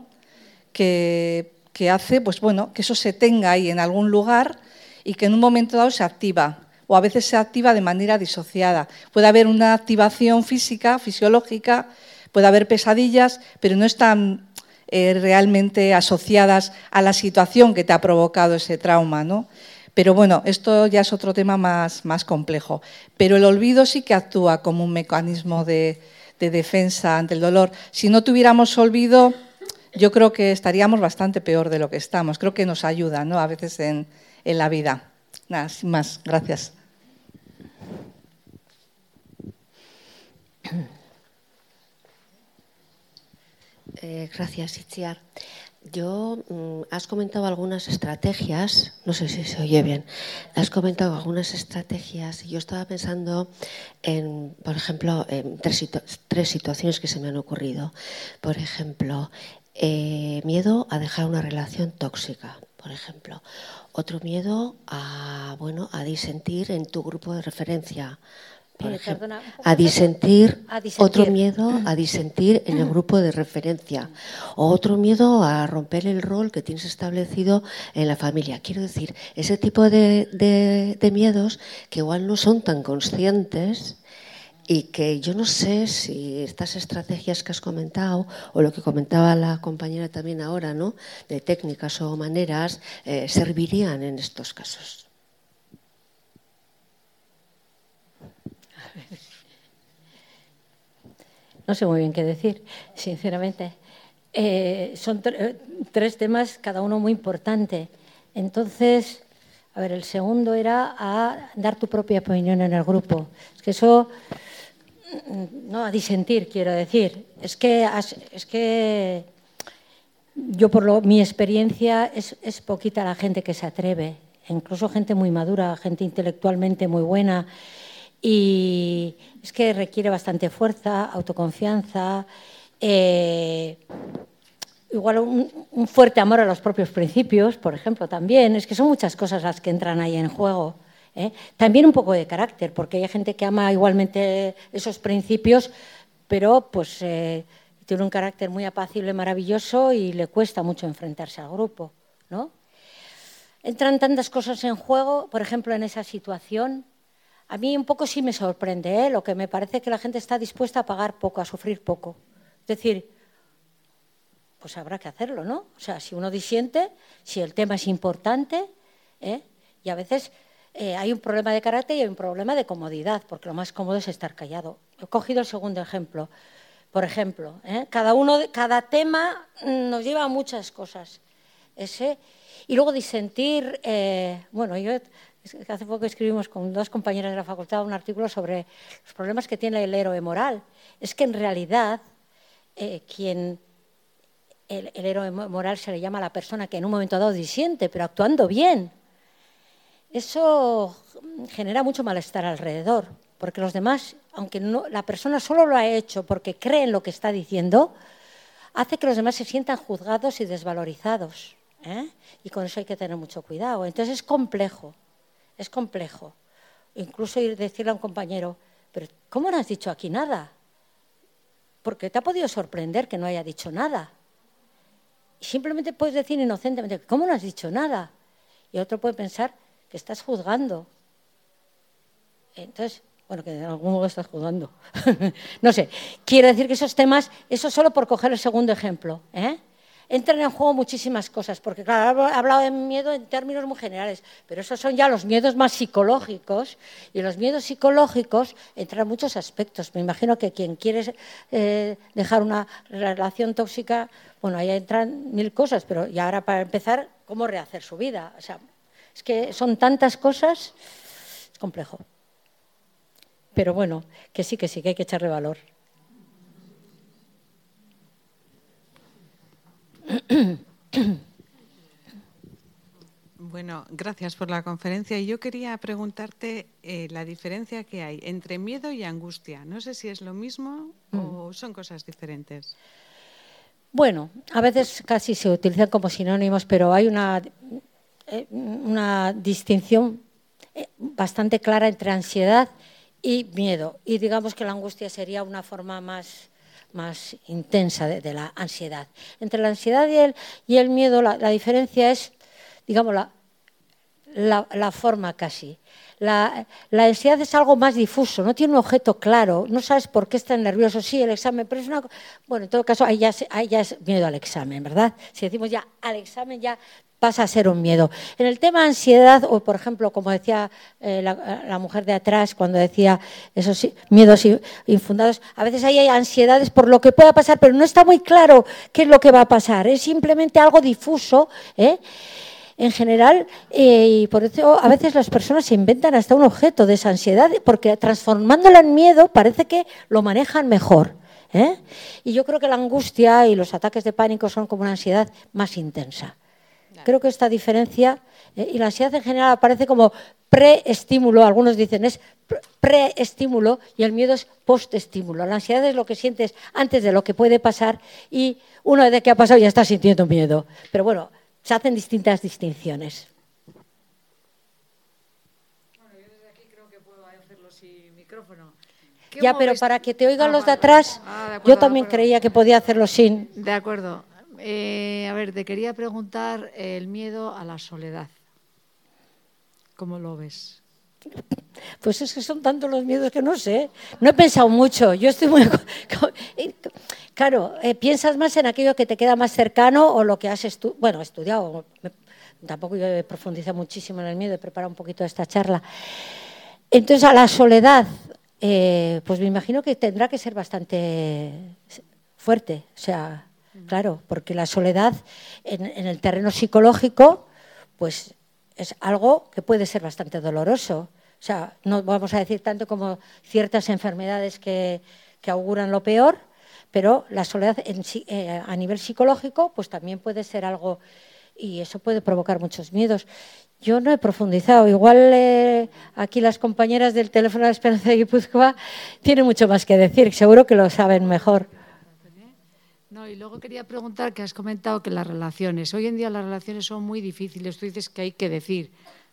que hace pues bueno, que eso se tenga ahí en algún lugar y que en un momento dado se activa o a veces se activa de manera disociada. Puede haber una activación física, fisiológica, puede haber pesadillas, pero no están eh, realmente asociadas a la situación que te ha provocado ese trauma, ¿no? Pero bueno, esto ya es otro tema más, más complejo. Pero el olvido sí que actúa como un mecanismo de, de defensa ante el dolor. Si no tuviéramos olvido, yo creo que estaríamos bastante peor de lo que estamos. Creo que nos ayuda ¿no? a veces en, en la vida. Nada, sin más. Gracias. Eh, gracias, Itziar. Yo, mm, has comentado algunas estrategias, no sé si se oye bien, has comentado algunas estrategias y yo estaba pensando en, por ejemplo, en tres, tres situaciones que se me han ocurrido. Por ejemplo, eh, miedo a dejar una relación tóxica, por ejemplo. Otro miedo a, bueno, a disentir en tu grupo de referencia. Por eh, ejemplo, a, disentir, otro miedo a disentir en el grupo de referencia, o otro miedo a romper el rol que tienes establecido en la familia. Quiero decir, ese tipo de miedos que igual no son tan conscientes, y que yo no sé si estas estrategias que has comentado o lo que comentaba la compañera también ahora, ¿no? de técnicas o maneras, eh, servirían en estos casos. No sé muy bien qué decir, sinceramente. Eh, son eh, tres temas, cada uno muy importante. Entonces, a ver, el segundo era a dar tu propia opinión en el grupo. Es que eso no a disentir, quiero decir. Es que, es que yo, por lo, mi experiencia, es, es, poquita la gente que se atreve, incluso gente muy madura, gente intelectualmente muy buena. Y es que requiere bastante fuerza, autoconfianza, eh, igual un, fuerte amor a los propios principios, por ejemplo, también. Es que son muchas cosas las que entran ahí en juego. ¿eh? También un poco de carácter, porque hay gente que ama igualmente esos principios, pero pues eh, tiene un carácter muy apacible, maravilloso y le cuesta mucho enfrentarse al grupo. ¿no? Entran tantas cosas en juego, por ejemplo, en esa situación. A mí un poco sí me sorprende, ¿eh? lo que me parece que la gente está dispuesta a pagar poco, a sufrir poco. Es decir, pues habrá que hacerlo, ¿no? O sea, si uno disiente, si el tema es importante, y a veces eh, hay un problema de carácter y hay un problema de comodidad, porque lo más cómodo es estar callado. He cogido el segundo ejemplo. Por ejemplo, ¿eh? cada, uno, cada tema nos lleva a muchas cosas. Ese, y luego disentir, eh, bueno, yo hace poco escribimos con dos compañeras de la facultad un artículo sobre los problemas que tiene el héroe moral. Es que en realidad quien el, héroe moral se le llama a la persona que en un momento dado disiente, pero actuando bien eso genera mucho malestar alrededor, porque los demás, aunque la persona solo lo ha hecho porque cree en lo que está diciendo, hace que los demás se sientan juzgados y desvalorizados. ¿eh? Y con eso hay que tener mucho cuidado. Entonces es complejo, es complejo. Incluso ir decirle a un compañero, pero ¿cómo no has dicho aquí nada? Porque te ha podido sorprender que no haya dicho nada. Y simplemente puedes decir inocentemente, ¿cómo no has dicho nada? Y otro puede pensar, que estás juzgando. Entonces, bueno, que de algún modo estás juzgando. no sé, quiero decir que esos temas, eso solo por coger el segundo ejemplo, ¿eh? Entran en juego muchísimas cosas, porque claro, he hablado de miedo en términos muy generales, pero esos son ya los miedos más psicológicos, y los miedos psicológicos entran en muchos aspectos. Me imagino que quien quiere eh, dejar una relación tóxica, bueno, ahí entran mil cosas, pero y ahora para empezar, ¿cómo rehacer su vida? O sea, es que son tantas cosas, es complejo. Pero bueno, que sí, que sí, que hay que echarle valor. Bueno, gracias por la conferencia. Y yo quería preguntarte eh, la diferencia que hay entre miedo y angustia. No sé si es lo mismo o mm. son cosas diferentes. Bueno, a veces casi se utilizan como sinónimos, pero hay una, eh, una distinción eh, bastante clara entre ansiedad y miedo. Y digamos que la angustia sería una forma más más intensa de, la ansiedad. Entre la ansiedad y el, miedo, la, diferencia es, digamos, la, forma casi. La, ansiedad es algo más difuso, no tiene un objeto claro, no sabes por qué estás nervioso, sí, el examen, pero es una... Bueno, en todo caso, ahí ya es miedo al examen, ¿verdad? Si decimos ya al examen, ya pasa a ser un miedo. En el tema ansiedad, o por ejemplo, como decía eh, la, mujer de atrás cuando decía esos miedos infundados, a veces hay ansiedades por lo que pueda pasar, pero no está muy claro qué es lo que va a pasar. Es simplemente algo difuso. ¿eh? En general, eh, y por eso a veces las personas se inventan hasta un objeto de esa ansiedad, porque transformándola en miedo parece que lo manejan mejor. Y yo creo que la angustia y los ataques de pánico son como una ansiedad más intensa. Creo que esta diferencia, eh, y la ansiedad en general aparece como preestímulo, algunos dicen es preestímulo y el miedo es postestímulo. La ansiedad es lo que sientes antes de lo que puede pasar y una vez que ha pasado ya estás sintiendo miedo. Pero bueno, se hacen distintas distinciones. Bueno, yo desde aquí creo que puedo hacerlo sin micrófono. Ya, pero para que te oigan ah, los de atrás, ah, yo también creía que podía hacerlo sin. De acuerdo. Eh, a ver, te quería preguntar el miedo a la soledad. ¿Cómo lo ves? Pues es que son tantos los miedos que no sé. No he pensado mucho. Yo estoy muy. Claro, eh, piensas más en aquello que te queda más cercano o lo que has estudiado. Bueno, estudiado. Tampoco yo he profundizado muchísimo en el miedo, he preparado un poquito esta charla. Entonces, a la soledad, eh, pues me imagino que tendrá que ser bastante fuerte. O sea, Claro, porque la soledad en, el terreno psicológico, pues es algo que puede ser bastante doloroso. O sea, no vamos a decir tanto como ciertas enfermedades que, auguran lo peor, pero la soledad eh, a nivel psicológico, pues también puede ser algo y eso puede provocar muchos miedos. Yo no he profundizado. Igual eh, aquí las compañeras del teléfono de Esperanza de Guipúzcoa tienen mucho más que decir. Seguro que lo saben mejor. No, y luego quería preguntar que has comentado que las relaciones, hoy en día las relaciones son muy difíciles, tú dices que hay que decir.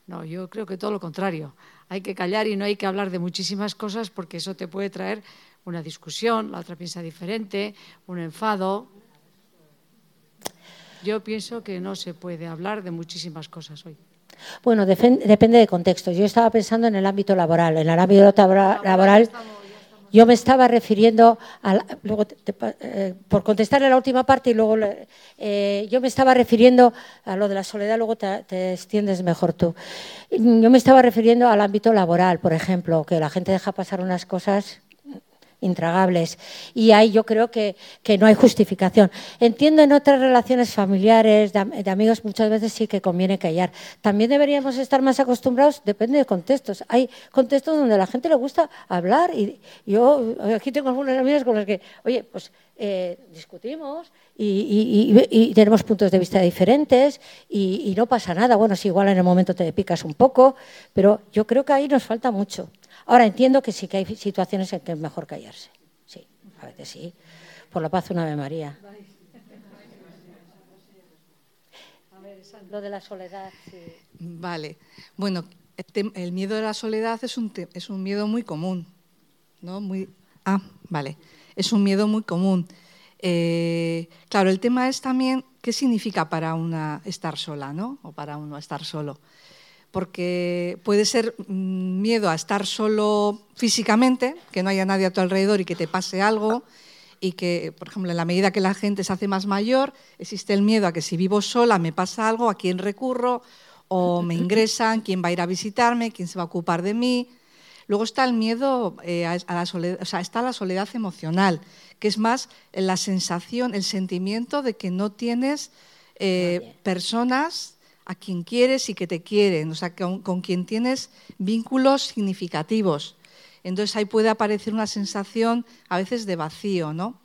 No, yo creo que todo lo contrario. Hay que callar y no hay que hablar de muchísimas cosas porque eso te puede traer una discusión, la otra piensa diferente, un enfado. Yo pienso que no se puede hablar de muchísimas cosas hoy. Bueno, depende de contexto. Yo estaba pensando en el ámbito laboral. En el ámbito laboral yo me estaba refiriendo, a luego eh, por contestarle la última parte y luego eh, yo me estaba refiriendo a lo de la soledad, luego te, te, extiendes mejor tú. Yo me estaba refiriendo al ámbito laboral, por ejemplo, que la gente deja pasar unas cosas intragables. Y ahí yo creo que, no hay justificación. Entiendo en otras relaciones familiares, de, amigos, muchas veces sí que conviene callar. También deberíamos estar más acostumbrados, depende de contextos. Hay contextos donde a la gente le gusta hablar y yo aquí tengo algunas amigas con las que, oye, pues eh, discutimos y, tenemos puntos de vista diferentes y, no pasa nada. Bueno, si igual en el momento te picas un poco, pero yo creo que ahí nos falta mucho. Ahora entiendo que sí que hay situaciones en que es mejor callarse. Sí, a veces sí. Por la paz, una Ave María. Lo de la soledad. Sí. Vale. Bueno, el, miedo de la soledad es un, es un miedo muy común. ¿no? Muy, ah, vale. Es un miedo muy común. Eh, claro, el tema es también qué significa para una estar sola, ¿no? O para uno estar solo porque puede ser miedo a estar solo físicamente, que no haya nadie a tu alrededor y que te pase algo, y que, por ejemplo, en la medida que la gente se hace más mayor, existe el miedo a que si vivo sola me pasa algo, a quién recurro, o me ingresan, quién va a ir a visitarme, quién se va a ocupar de mí. Luego está el miedo eh, a la soledad, o sea, está la soledad emocional, que es más la sensación, el sentimiento de que no tienes eh, personas a quien quieres y que te quieren, o sea, con, con quien tienes vínculos significativos. Entonces ahí puede aparecer una sensación a veces de vacío, ¿no?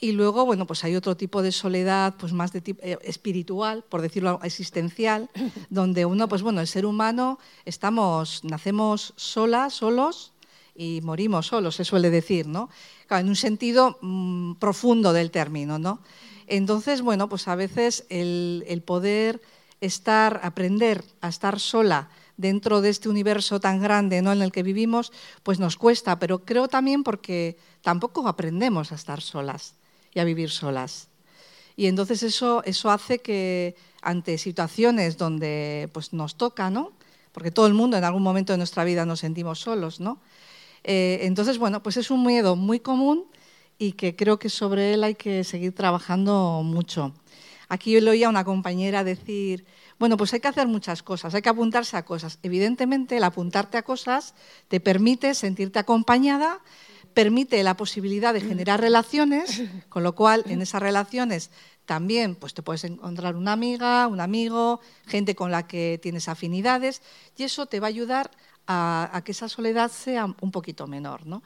Y luego, bueno, pues hay otro tipo de soledad, pues más de tipo eh, espiritual, por decirlo existencial, donde uno, pues bueno, el ser humano estamos, nacemos solas, solos y morimos solos, se suele decir, ¿no? en un sentido mm, profundo del término, ¿no? Entonces, bueno, pues a veces el, el poder estar, aprender a estar sola dentro de este universo tan grande ¿no? en el que vivimos, pues nos cuesta, pero creo también porque tampoco aprendemos a estar solas y a vivir solas. Y entonces eso, eso hace que ante situaciones donde pues, nos toca, ¿no? porque todo el mundo en algún momento de nuestra vida nos sentimos solos, ¿no? Eh, entonces, bueno, pues es un miedo muy común y que creo que sobre él hay que seguir trabajando mucho. Aquí yo le oía a una compañera decir, bueno, pues hay que hacer muchas cosas, hay que apuntarse a cosas. Evidentemente, el apuntarte a cosas te permite sentirte acompañada, permite la posibilidad de generar relaciones, con lo cual en esas relaciones también pues te puedes encontrar una amiga, un amigo, gente con la que tienes afinidades y eso te va a ayudar a, que esa soledad sea un poquito menor, ¿no?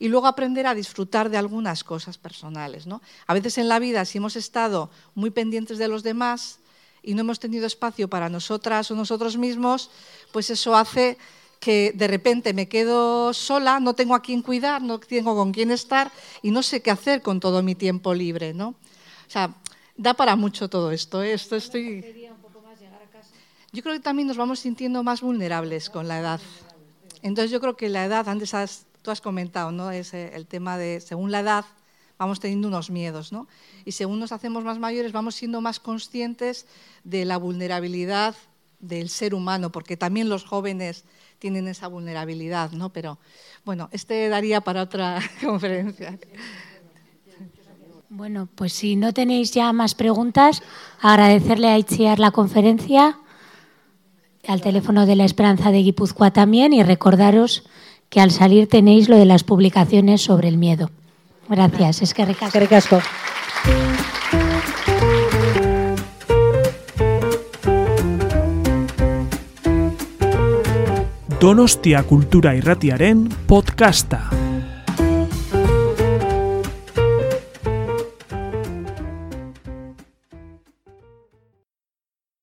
Y luego aprender a disfrutar de algunas cosas personales, ¿no? A veces en la vida si hemos estado muy pendientes de los demás y no hemos tenido espacio para nosotras o nosotros mismos, pues eso hace que de repente me quedo sola, no tengo a quién cuidar, no tengo con quién estar y no sé qué hacer con todo mi tiempo libre, ¿no? O sea, da para mucho todo esto. ¿eh? esto estoy... Yo creo que también nos vamos sintiendo más vulnerables con la edad. Entonces yo creo que la edad, antes tú has comentado, ¿no? Es el tema de, según la edad, vamos teniendo unos miedos, ¿no? Y según nos hacemos más mayores, vamos siendo más conscientes de la vulnerabilidad del ser humano, porque también los jóvenes tienen esa vulnerabilidad, ¿no? Pero bueno, este daría para otra conferencia. Bueno, pues si no tenéis ya más preguntas, agradecerle a Itziar la conferencia, al teléfono de la Esperanza de Guipúzcoa también y recordaros que al salir tenéis lo de las publicaciones sobre el miedo. Gracias, es que recasco. Donostia Kultura Irratiaren podcasta.